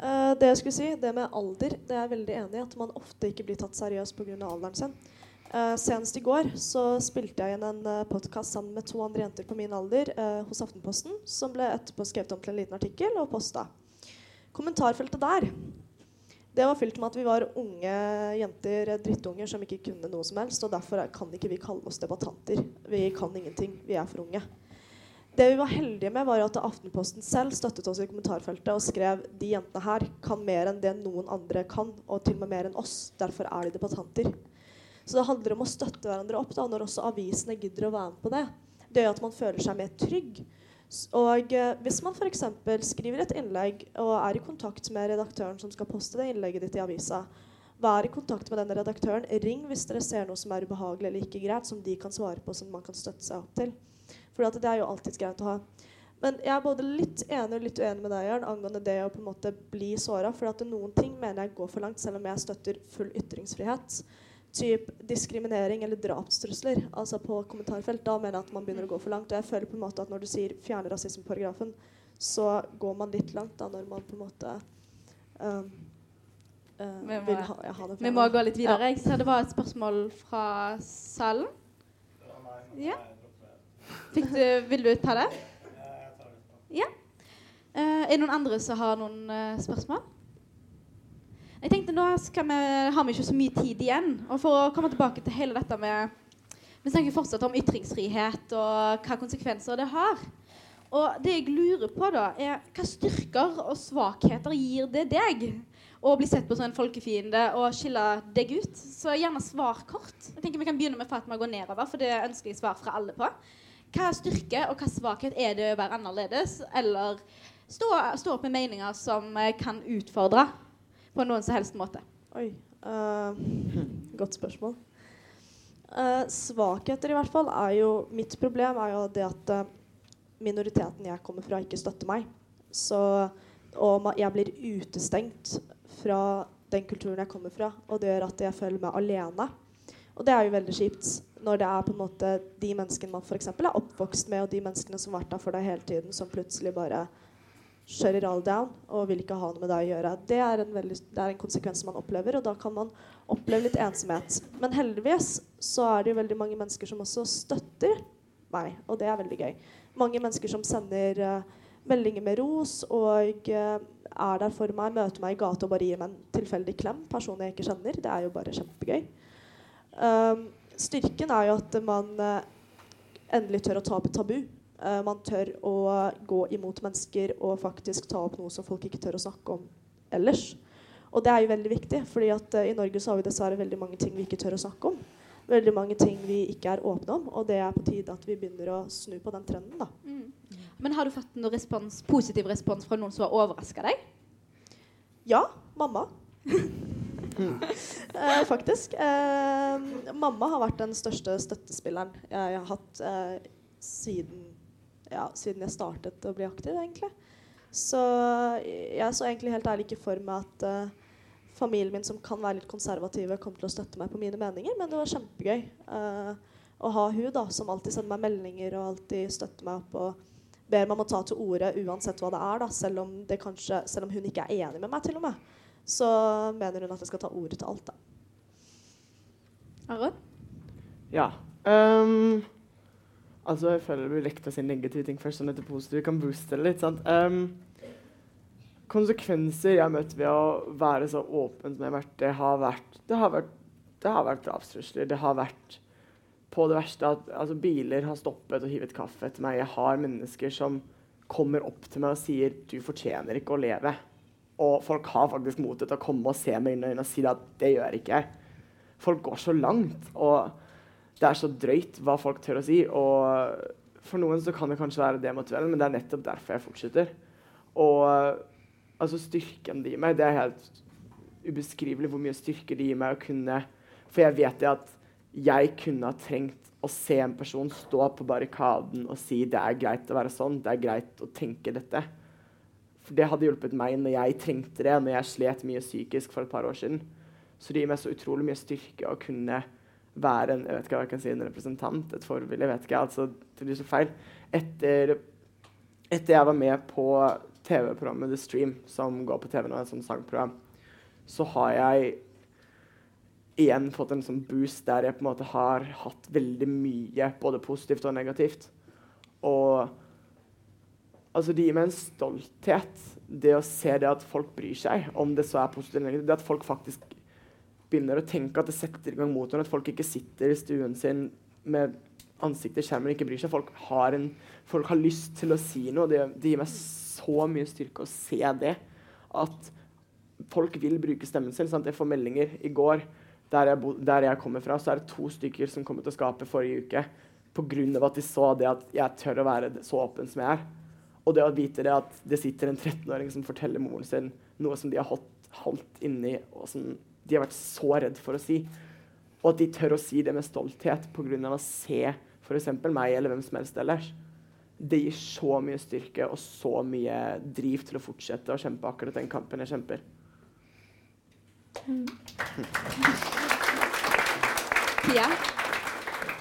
Speaker 2: Uh, det jeg skulle si, det med alder, det er jeg veldig enig i. At man ofte ikke blir tatt seriøst pga. alderen sin. Uh, senest i går så spilte jeg inn en uh, eh, podkast sammen med to andre jenter på min alder uh, hos Aftenposten, som ble etterpå skrevet om til en liten artikkel og posta. Kommentarfeltet der det var fylt med at vi var unge jenter, drittunger, som ikke kunne noe som helst. Og derfor kan ikke vi kalle oss debattanter. Vi kan ingenting. Vi er for unge. Det vi var heldige med, var at Aftenposten selv støttet oss i kommentarfeltet og skrev de jentene her kan mer enn det noen andre kan, og til og med mer enn oss. Derfor er de debattanter. Så det handler om å støtte hverandre opp da, når også avisene gidder å være med på det. Det gjør at man føler seg mer trygg. Og eh, Hvis man f.eks. skriver et innlegg og er i kontakt med redaktøren som skal poste det innlegget ditt i avisa, vær i kontakt med denne redaktøren. Ring hvis dere ser noe som er ubehagelig eller ikke greit, som de kan svare på, som man kan støtte seg opp til. For det er jo alltid greit å ha. Men jeg er både litt enig og litt uenig med deg Jørn, angående det å på en måte bli såra. For noen ting mener jeg går for langt, selv om jeg støtter full ytringsfrihet typ diskriminering eller drapstrusler altså på kommentarfelt, da mener jeg at man begynner å gå for langt. Og jeg føler på en måte at når du sier 'fjerne rasismeparagrafen', så går man litt langt da når man på en måte um, uh,
Speaker 1: vi, må, ha, ja, vi må gå litt videre. Jeg ser det var et spørsmål fra salen. Ja. Du, vil du ta det? Ja. Uh, er det noen andre som har noen uh, spørsmål? Jeg tenkte Nå vi, har vi ikke så mye tid igjen. Og for å komme tilbake til hele dette med Vi snakker fortsatt om ytringsfrihet og hva konsekvenser det har. Og det jeg lurer på, da, er hva styrker og svakheter gir det deg? Å bli sett på som en folkefiende og skille deg ut? Så gjerne svar kort. Jeg tenker Vi kan begynne med Fatma gå nedover, for det ønsker jeg svar fra alle på. Hva styrke og hva svakhet er det å være annerledes, eller stå, stå opp med meninger som kan utfordre på noen som helst måte?
Speaker 2: Oi. Uh, godt spørsmål. Uh, svakheter, i hvert fall, er jo Mitt problem er jo det at uh, minoriteten jeg kommer fra, ikke støtter meg. Så, og jeg blir utestengt fra den kulturen jeg kommer fra. Og det gjør at jeg føler meg alene. Og det er jo veldig kjipt når det er på en måte de menneskene man for er oppvokst med, og de menneskene som har vært der for deg hele tiden, som plutselig bare shut all down og vil ikke ha noe med deg å gjøre. Det er, veldig, det er en konsekvens man opplever, og da kan man oppleve litt ensomhet. Men heldigvis så er det jo veldig mange mennesker som også støtter meg, og det er veldig gøy. Mange mennesker som sender uh, meldinger med ros og uh, er der for meg, møter meg i gata og bare gir meg en tilfeldig klem. Personer jeg ikke kjenner. Det er jo bare kjempegøy. Um, styrken er jo at man uh, endelig tør å ta opp et tabu. Uh, man tør å gå imot mennesker og faktisk ta opp noe som folk ikke tør å snakke om ellers. Og det er jo veldig viktig, fordi at uh, i Norge så har vi dessverre veldig mange ting vi ikke tør å snakke om. Veldig mange ting vi ikke er åpne om, og det er på tide at vi begynner å snu på den trenden. da. Mm.
Speaker 1: Men har du fått noen respons, positiv respons fra noen som har overraska deg?
Speaker 2: Ja. Mamma. eh, faktisk. mamma har vært den største støttespilleren jeg har hatt siden ja, siden jeg startet å bli aktiv, egentlig. Så jeg så egentlig helt ærlig ikke for meg at uh, familien min, som kan være litt konservative, kom til å støtte meg på mine meninger, men det var kjempegøy uh, å ha hun da, som alltid sender meg meldinger og alltid støtter meg opp og ber meg om å ta til orde uansett hva det er, da, selv om, det kanskje, selv om hun ikke er enig med meg, til og med. så mener hun at jeg skal ta ordet til alt. da.
Speaker 1: Aron?
Speaker 3: Ja. ehm, altså, jeg føler det blir lekt å si negative ting først, sånn etter positive kan booste det litt. sant? Um, konsekvenser jeg har møtt ved å være så åpen som jeg det har vært Det har vært, det har vært drapstrusler. Det har vært på det verste at altså, biler har stoppet og hivet kaffe etter meg. Jeg har mennesker som kommer opp til meg og sier 'du fortjener ikke å leve'. Og folk har faktisk motet til å komme og se meg inn i øynene og si at 'det gjør ikke jeg'. Folk går så langt. og det er så drøyt hva folk tør å si. Og for noen så kan det kanskje være demotiverende, men det er nettopp derfor jeg fortsetter. Og altså styrken de gir meg, det er helt ubeskrivelig hvor mye styrke det gir meg å kunne For jeg vet at jeg kunne ha trengt å se en person stå på barrikaden og si det er greit å være sånn, det er greit å tenke dette. For det hadde hjulpet meg når jeg trengte det, når jeg slet mye psykisk for et par år siden. Så det gir meg så utrolig mye styrke å kunne være en jeg vet ikke hva jeg kan si, en representant, et forbilde. jeg vet ikke, altså, Det blir så feil. Etter, etter jeg var med på TV-programmet The Stream, som går på TV nå, et sånt sangprogram, så har jeg igjen fått en sånn boost der jeg på en måte har hatt veldig mye, både positivt og negativt. Og altså, det gir meg en stolthet, det å se det at folk bryr seg, om det så er positivt eller negativt. Det at folk faktisk begynner å tenke at det setter i gang motoren, at folk ikke sitter i stuen sin med ansiktet i skjermen og ikke bryr seg. Folk har, en, folk har lyst til å si noe. Det, det gir meg så mye styrke å se det. At folk vil bruke stemmen sin. Sant? Jeg får meldinger i går der jeg, der jeg kommer fra, så er det to stykker som kom til å skape forrige uke pga. at de så det at jeg tør å være så åpen som jeg er. Og det å vite det at det sitter en 13-åring som forteller moren sin noe som de har holdt, holdt inni, og som de har vært så redd for å si. Og at de tør å si det med stolthet pga. å se f.eks. meg eller hvem som helst ellers. Det gir så mye styrke og så mye driv til å fortsette å kjempe akkurat den kampen jeg kjemper.
Speaker 1: Pia?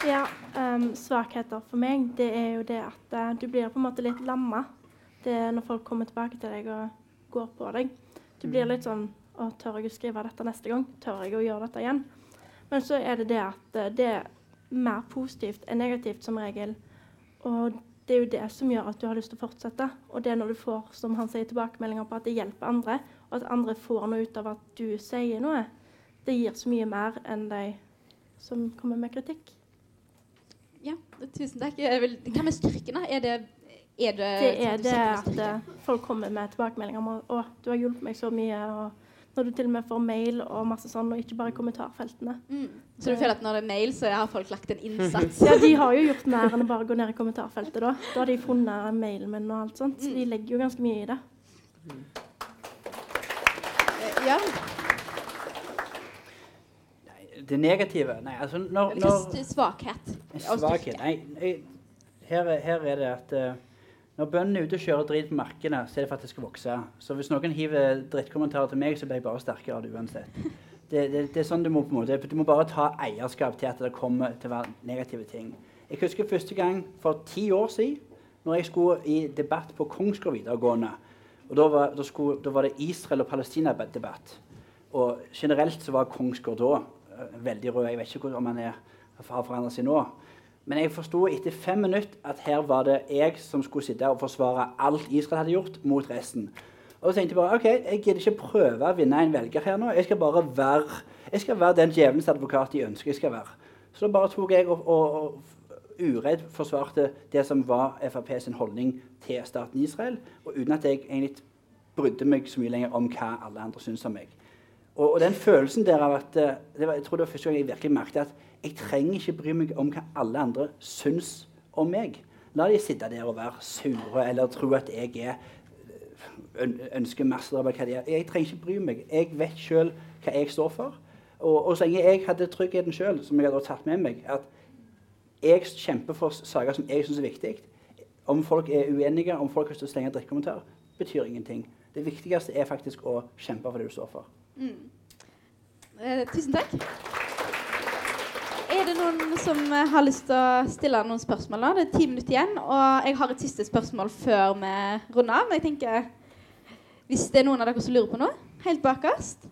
Speaker 4: Ja, um, svakheter for meg, det er jo det at uh, du blir på en måte litt lamma. Det er når folk kommer tilbake til deg og går på deg. Du blir litt sånn Å, tør jeg å skrive dette neste gang? Tør jeg å gjøre dette igjen? Men så er det det at eh, det er mer positivt enn negativt som regel. Og det er jo det som gjør at du har lyst til å fortsette. Og det er når du får som han sier, tilbakemeldinger på at det hjelper andre, og at andre får noe ut av at du sier noe, det gir så mye mer enn de som kommer med kritikk.
Speaker 1: Ja, tusen takk. Hva med styrken, da? Er det er det,
Speaker 4: Det er det
Speaker 1: at
Speaker 4: eh, folk kommer med tilbakemeldinger om at 'Å, du har hjulpet meg så mye', og når du til og med får mail og masse sånn, og ikke bare kommentarfeltene.
Speaker 1: Mm. Så du føler at når det er mail, så har folk lagt en innsats?
Speaker 4: Ja, de har jo gjort mer enn å bare gå ned i kommentarfeltet da. Da har de funnet mailen min og alt sånt. Så de legger jo ganske mye i det.
Speaker 1: ja.
Speaker 5: Det negative Nei, altså når, når
Speaker 1: svakhet?
Speaker 5: Svakhet? Nei, her, er- her er det at eh, når bøndene er ute og kjører drit på markene, så er det faktisk å vokse. Så hvis noen hiver drittkommentarer til meg, så blir jeg bare sterkere av det uansett. Det, det, det er sånn Du må på en måte, du må bare ta eierskap til at det kommer til å være negative ting. Jeg husker første gang for ti år siden, når jeg skulle i debatt på Kongsgård videregående. og Da var, da skulle, da var det Israel- og Palestina-debatt. Og generelt så var Kongsgård da eh, veldig rød. Jeg vet ikke om han er, har forandret seg nå. Men jeg forsto etter fem minutter at her var det jeg som skulle sitte og forsvare alt Israel hadde gjort, mot resten. Og så tenkte jeg bare ok, jeg gidder ikke prøve å vinne en velger her nå. Jeg skal bare være, jeg skal være den djevelens advokat de ønsker jeg skal være. Så da bare tok jeg og, og, og uredd forsvarte det som var Frp sin holdning til staten Israel, og uten at jeg egentlig brydde meg så mye lenger om hva alle andre syntes om meg. Og, og den følelsen der av at eh, var, Jeg tror det var første gang jeg virkelig merket at jeg trenger ikke bry meg om hva alle andre syns om meg. La de sitte der og være sure eller tro at jeg er ønsker masterdrap av hva de er. Jeg trenger ikke bry meg. Jeg vet sjøl hva jeg står for. Og, og så lenge jeg hadde tryggheten sjøl, som jeg hadde tatt med meg, at jeg kjemper for saker som jeg syns er viktig. Om folk er uenige, om folk har lyst til å slenge drikkekommentar, betyr ingenting. Det viktigste er faktisk å kjempe for det du står for.
Speaker 1: Eh, tusen takk. Er det noen som har lyst til å stille noen spørsmål nå? Det er ti minutter igjen, og jeg har et siste spørsmål før vi runder av. Men jeg tenker Hvis det er noen av dere som lurer på noe? helt bakerst.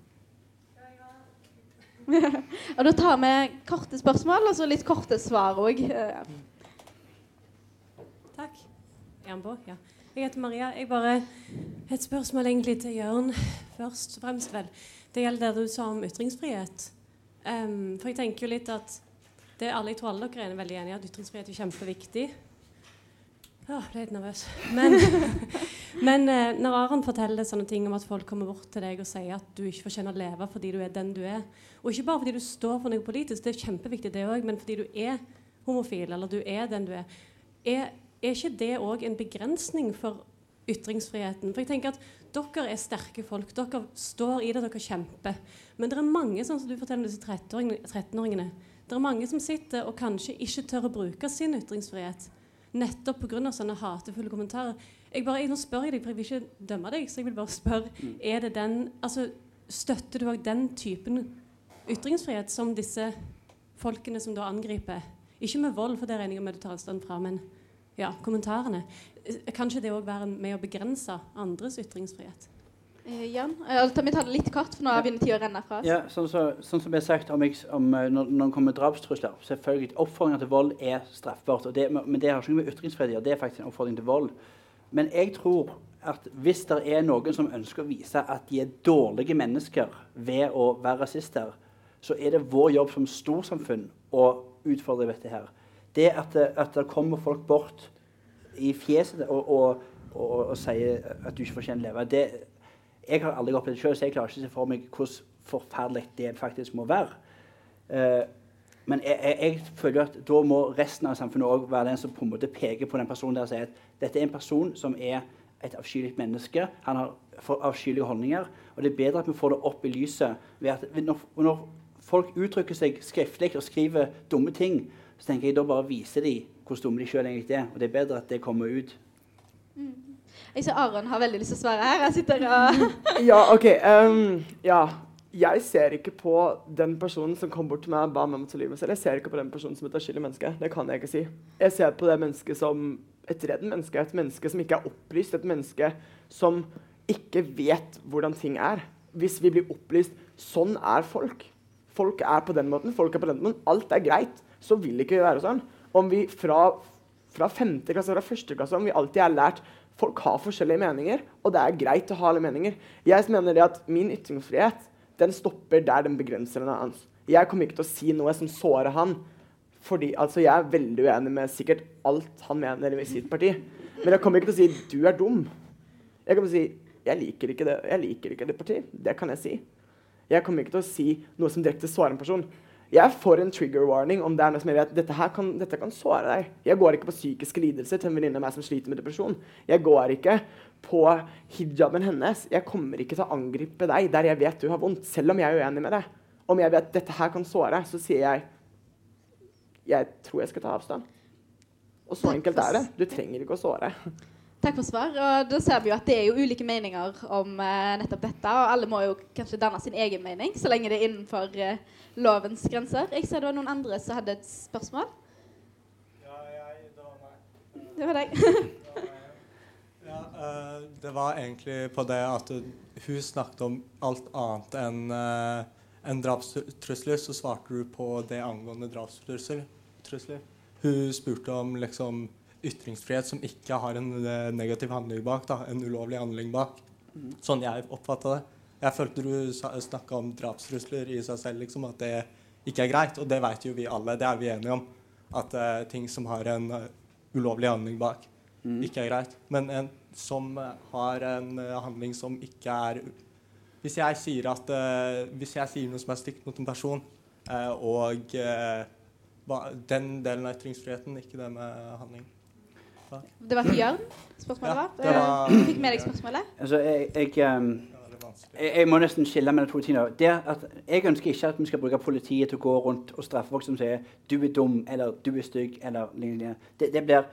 Speaker 1: og da tar vi korte spørsmål og så litt korte svar òg.
Speaker 6: Takk. Er han på? Ja. Jeg heter Maria. Jeg bare Et spørsmål egentlig til Jørn først og fremst, vel. Det gjelder det du sa om ytringsfrihet. Um, for jeg tenker jo litt at det alle, jeg tror alle dere er veldig enige i at ytringsfrihet er kjempeviktig. Åh, ble litt nervøs. Men, men eh, når Aron forteller sånne ting om at folk kommer bort til deg og sier at du ikke fortjener å leve fordi du er den du er, og ikke bare fordi du står for noe politisk, det er kjempeviktig det òg, men fordi du er homofil, eller du er den du er, er, er ikke det òg en begrensning for ytringsfriheten? For jeg tenker at dere er sterke folk. Dere står i det, dere kjemper. Men det er mange, sånn som du forteller om disse 13-åringene, det er mange som sitter og kanskje ikke tør å bruke sin ytringsfrihet nettopp pga. sånne hatefulle kommentarer. Jeg bare, nå spør jeg deg, for jeg vil ikke dømme deg, så jeg vil bare spørre mm. er det den, altså, Støtter du òg den typen ytringsfrihet som disse folkene som da angriper? Ikke med vold, for det regner jeg med du tar avstand fra, men ja, kommentarene. Kan ikke det òg være med å begrense andres ytringsfrihet?
Speaker 1: Uh, Jan, uh, vi tar det litt kort, for nå begynner tida å renne fra oss.
Speaker 5: Ja, sånn, så, sånn som har sagt om, om uh, når, når det kommer drapstrusler selvfølgelig, Oppfordringer til vold er straffbart. Det, men det har ikke noe med ytringsfrihet å gjøre. Det er faktisk en oppfordring til vold. Men jeg tror at hvis det er noen som ønsker å vise at de er dårlige mennesker ved å være rasister, så er det vår jobb som storsamfunn å utfordre dette her. Det at, at det kommer folk bort i fjeset og, og, og, og sier at du ikke fortjener å leve det jeg har aldri opplevd det sjøl, så jeg klarer ikke å se for meg hvordan forferdelig det faktisk må være. Uh, men jeg, jeg, jeg, føler at da må resten av samfunnet også være den som på en måte peker på den personen der og sier at dette er en person som er et avskyelig menneske. Han har avskyelige holdninger. Og det er bedre at vi får det opp i lyset. ved at Når, når folk uttrykker seg skriftlig og skriver dumme ting, så tenker jeg da bare viser de hvor dumme de sjøl egentlig er. Og det er bedre at det kommer ut.
Speaker 1: Mm. Jeg ser Aron har veldig lyst til å svare her. Jeg sitter og
Speaker 3: Ja, OK. Um, ja. Jeg ser ikke på den personen som kom bort til meg og ba meg om å ta livet selv. Jeg ser ikke på den personen som et avskyelig menneske. Det kan jeg ikke si. Jeg ser på det mennesket som et redd menneske. Et menneske som ikke er opplyst. Et menneske som ikke vet hvordan ting er. Hvis vi blir opplyst Sånn er folk. Folk er på den måten. Folk er på den måten. Alt er greit. Så vil ikke være sånn. Om vi fra, fra femte klasse, fra første klasse, om vi alltid er lært Folk har forskjellige meninger, og det er greit å ha alle meninger. Jeg mener det at Min ytringsfrihet den stopper der den begrenser den hans. Jeg kommer ikke til å si noe som sårer han. Fordi, altså, Jeg er veldig uenig med sikkert alt han mener i sitt parti. Men jeg kommer ikke til å si 'du er dum'. Jeg kommer til å si 'jeg liker ikke det, jeg liker ikke det partiet'. Det kan jeg si. Jeg kommer ikke til å si noe som direkte sårer en person. Jeg får en trigger warning om det er noe som jeg vet dette her kan, dette kan såre deg. Jeg går ikke på psykiske lidelser til en venninne av meg som sliter med depresjon. Jeg går ikke på hijaben hennes. Jeg kommer ikke til å angripe deg der jeg vet du har vondt, selv om jeg er uenig med det. Om jeg vet dette her kan såre, så sier jeg jeg tror jeg skal ta avstand. Og så enkelt er det. Du trenger ikke å såre.
Speaker 1: Takk for svar. Og da ser vi jo at det er jo ulike meninger om uh, nettopp dette. Og alle må jo kanskje danne sin egen mening, så lenge det er innenfor uh, lovens grenser. Jeg ser det var noen andre som hadde et spørsmål.
Speaker 7: Ja, jeg, det var meg.
Speaker 1: Det var deg.
Speaker 7: ja, uh, det var egentlig på det at hun snakket om alt annet enn en drapstrusler, så svarte du på det angående drapstrusler. Hun spurte om liksom ytringsfrihet som ikke har en eh, negativ handling bak. Da, en ulovlig handling bak. Mm. Sånn jeg oppfatta det. Jeg følte du snakka om drapstrusler i seg selv, liksom, at det ikke er greit. Og det vet jo vi alle. Det er vi enige om. At uh, ting som har en uh, ulovlig handling bak, mm. ikke er greit. Men en som uh, har en handling som ikke er Hvis jeg sier at Hvis jeg sier noe som er stygt mot en person, og den delen av ytringsfriheten, ikke det med handling
Speaker 1: det var til Jørn spørsmålet ja, var. var du fikk med deg spørsmålet?
Speaker 5: Altså, jeg, jeg, um, jeg, jeg, må nesten skille mellom to ting. jeg ønsker ikke at vi skal bruke politiet til å gå rundt og straffe folk som sier 'du er dum' eller 'du er stygg' eller lignende. Det, det, blir,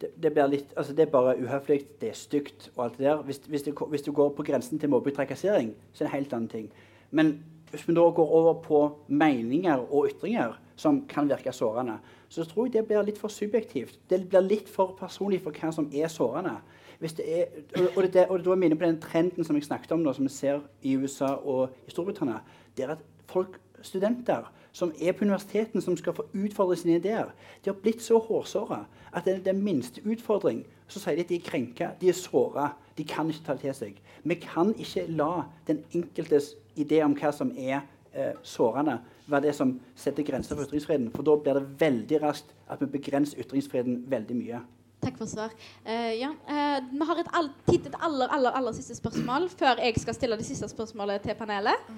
Speaker 5: det, det, blir litt, altså det er bare uhøflig, det er stygt og alt det der. Hvis, hvis, hvis du går på grensen til mobbing trakassering, så er det en helt annen ting. Men hvis vi da går over på meninger og ytringer som kan virke sårende, så tror jeg det blir litt for subjektivt. Det blir litt for personlig for hva som er sårende. Er, og, det, og da minner på den trenden som jeg snakket om nå, som vi ser i USA og i Storbritannia. Det er at folk, studenter som er på universiteten, som skal få utfordre sine ideer, de har blitt så hårsåre at det er den minste utfordring så sier de at de er krenka, de er såra, de kan ikke ta det til seg. Vi kan ikke la den enkeltes idé om hva som er eh, sårende, være det som setter grenser for ytringsfriheten. For da blir det veldig raskt at vi begrenser ytringsfriheten veldig mye.
Speaker 1: Takk for svar. Uh, ja. uh, vi har et all, tid til et aller, aller, aller siste spørsmål før jeg skal stille det siste spørsmålet til panelet.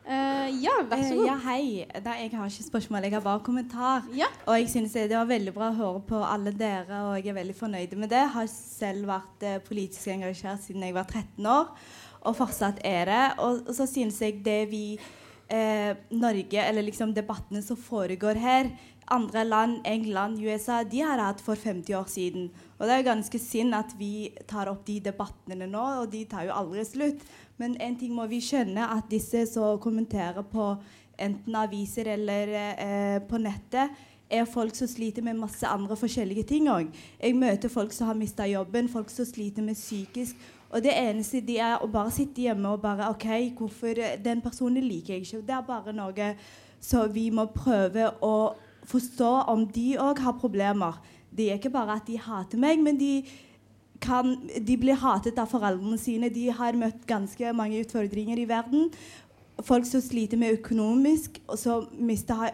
Speaker 1: Uh, ja, vær så god.
Speaker 8: ja, hei. Da, jeg har ikke spørsmål, jeg har bare kommentar.
Speaker 1: Ja.
Speaker 8: Og jeg synes det var veldig bra å høre på alle dere, og jeg er veldig fornøyd med det. Jeg har selv vært politisk engasjert siden jeg var 13 år, og fortsatt er det. Og, og så synes jeg det vi eh, Norge, eller liksom debattene som foregår her Andre land, England, USA, de har hatt for 50 år siden. Og det er ganske synd at vi tar opp de debattene nå, og de tar jo aldri slutt. Men en ting må vi skjønne, at disse som kommenterer på enten aviser eller eh, på nettet, er folk som sliter med masse andre forskjellige ting òg. Jeg møter folk som har mista jobben, folk som sliter med psykisk. Og det eneste de er å bare sitte hjemme og bare OK, hvorfor den personen liker jeg ikke. Det er bare noe så vi må prøve å forstå om de òg har problemer. Det er ikke bare at de hater meg, men de, kan, de blir hatet av foreldrene sine. De har møtt ganske mange utfordringer i verden. Folk som sliter med økonomisk, og så mister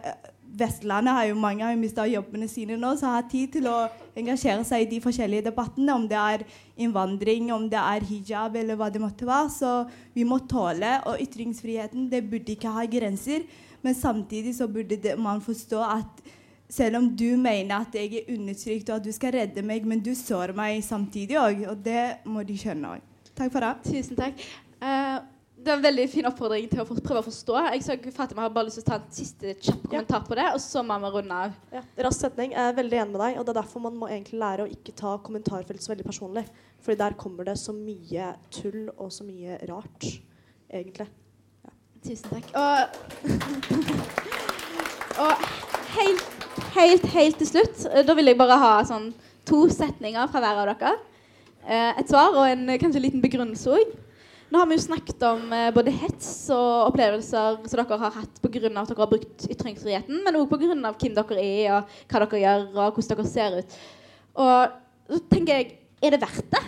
Speaker 8: Vestlandet har jo mange har mista jobbene sine nå, så har tid til å engasjere seg i de forskjellige debattene, om det er innvandring, om det er hijab eller hva det måtte være. Så vi må tåle, og ytringsfriheten det burde ikke ha grenser. Men samtidig så burde det, man forstå at selv om du mener at jeg er undertrykt, og at du skal redde meg, men du sår meg samtidig òg. Og det må de skjønne òg. Takk for det.
Speaker 1: Tusen takk. Uh, det er en veldig fin oppfordring til å prøve å forstå. Jeg så Fatima har bare lyst til å ta en siste kjapp kommentar på det, og så må vi runde av.
Speaker 2: Ja. Rask setning. Jeg er veldig enig med deg, og det er derfor man må egentlig lære å ikke ta kommentarfelt så veldig personlig. Fordi der kommer det så mye tull og så mye rart, egentlig.
Speaker 1: Ja. Tusen takk. Og, og helt, helt, helt til slutt, da vil jeg bare ha sånn to setninger fra hver av dere. Eh, et svar og en kanskje liten begrunnelse òg. Nå har vi jo snakket om eh, både hets og opplevelser som dere har hatt pga. at dere har brukt ytringsfriheten, men òg pga. hvem dere er, og hva dere gjør, og hvordan dere ser ut. Og så tenker jeg, er det verdt det?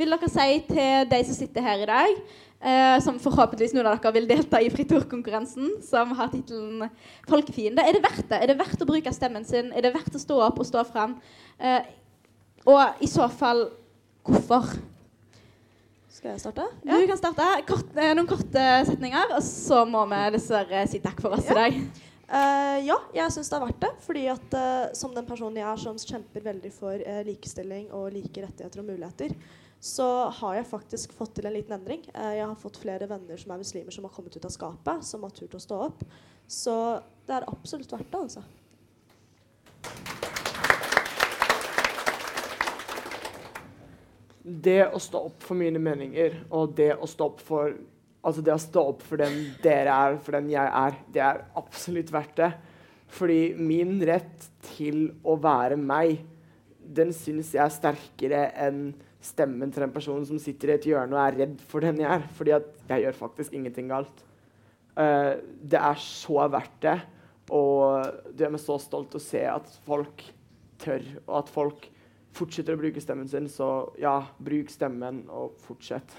Speaker 1: Vil dere si til de som sitter her i dag, eh, som forhåpentligvis noen av dere vil delta i Fritt Ord-konkurransen, som har tittelen 'Folkefiende', er det verdt det? Er det verdt å bruke stemmen sin? Er det verdt å stå opp og stå fram? Eh, og i så fall, hvorfor?
Speaker 2: Skal jeg starte?
Speaker 1: Ja. Du kan starte. Kort, eh, noen korte setninger, og så må vi dessverre si takk for oss ja. i dag.
Speaker 2: Uh, ja, jeg syns det er verdt det. fordi at uh, som den personen jeg er som kjemper veldig for uh, likestilling og like rettigheter og muligheter, så har jeg faktisk fått til en liten endring. jeg har fått flere venner som er muslimer, som har kommet ut av skapet, som har turt å stå opp. Så det er absolutt verdt det, altså.
Speaker 3: Det å stå opp for mine meninger og det å stå opp for Altså det å stå opp for den dere er, for den jeg er, det er absolutt verdt det. Fordi min rett til å være meg, den syns jeg er sterkere enn stemmen til den personen som sitter i et hjørne og er redd for den jeg er. Fordi at jeg gjør faktisk ingenting galt. Uh, det er så verdt det. Og det gjør meg så stolt å se at folk tør, og at folk fortsetter å bruke stemmen sin, så ja, bruk stemmen og fortsett.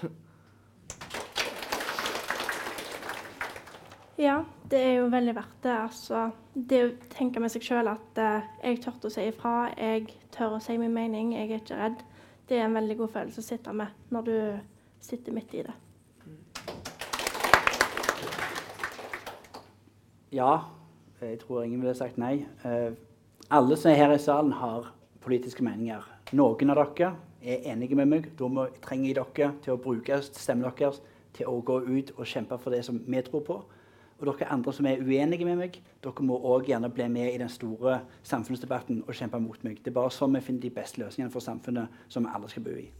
Speaker 4: Ja, det er jo veldig verdt det. Altså, det å tenke med seg sjøl at uh, jeg tør å si ifra, jeg tør å si min mening, jeg er ikke redd. Det er en veldig god følelse å sitte med når du sitter midt i det.
Speaker 5: Ja, jeg tror ingen ville sagt nei. Uh, alle som er her i salen, har politiske meninger. Noen av dere er enige med meg. Da trenger jeg dere til å bruke stemmen deres til å gå ut og kjempe for det som vi tror på. Og dere andre som er uenige med meg, dere må òg gjerne bli med i den store samfunnsdebatten og kjempe mot meg. Det er bare sånn vi finner de beste løsningene for samfunnet som vi alle skal bo i.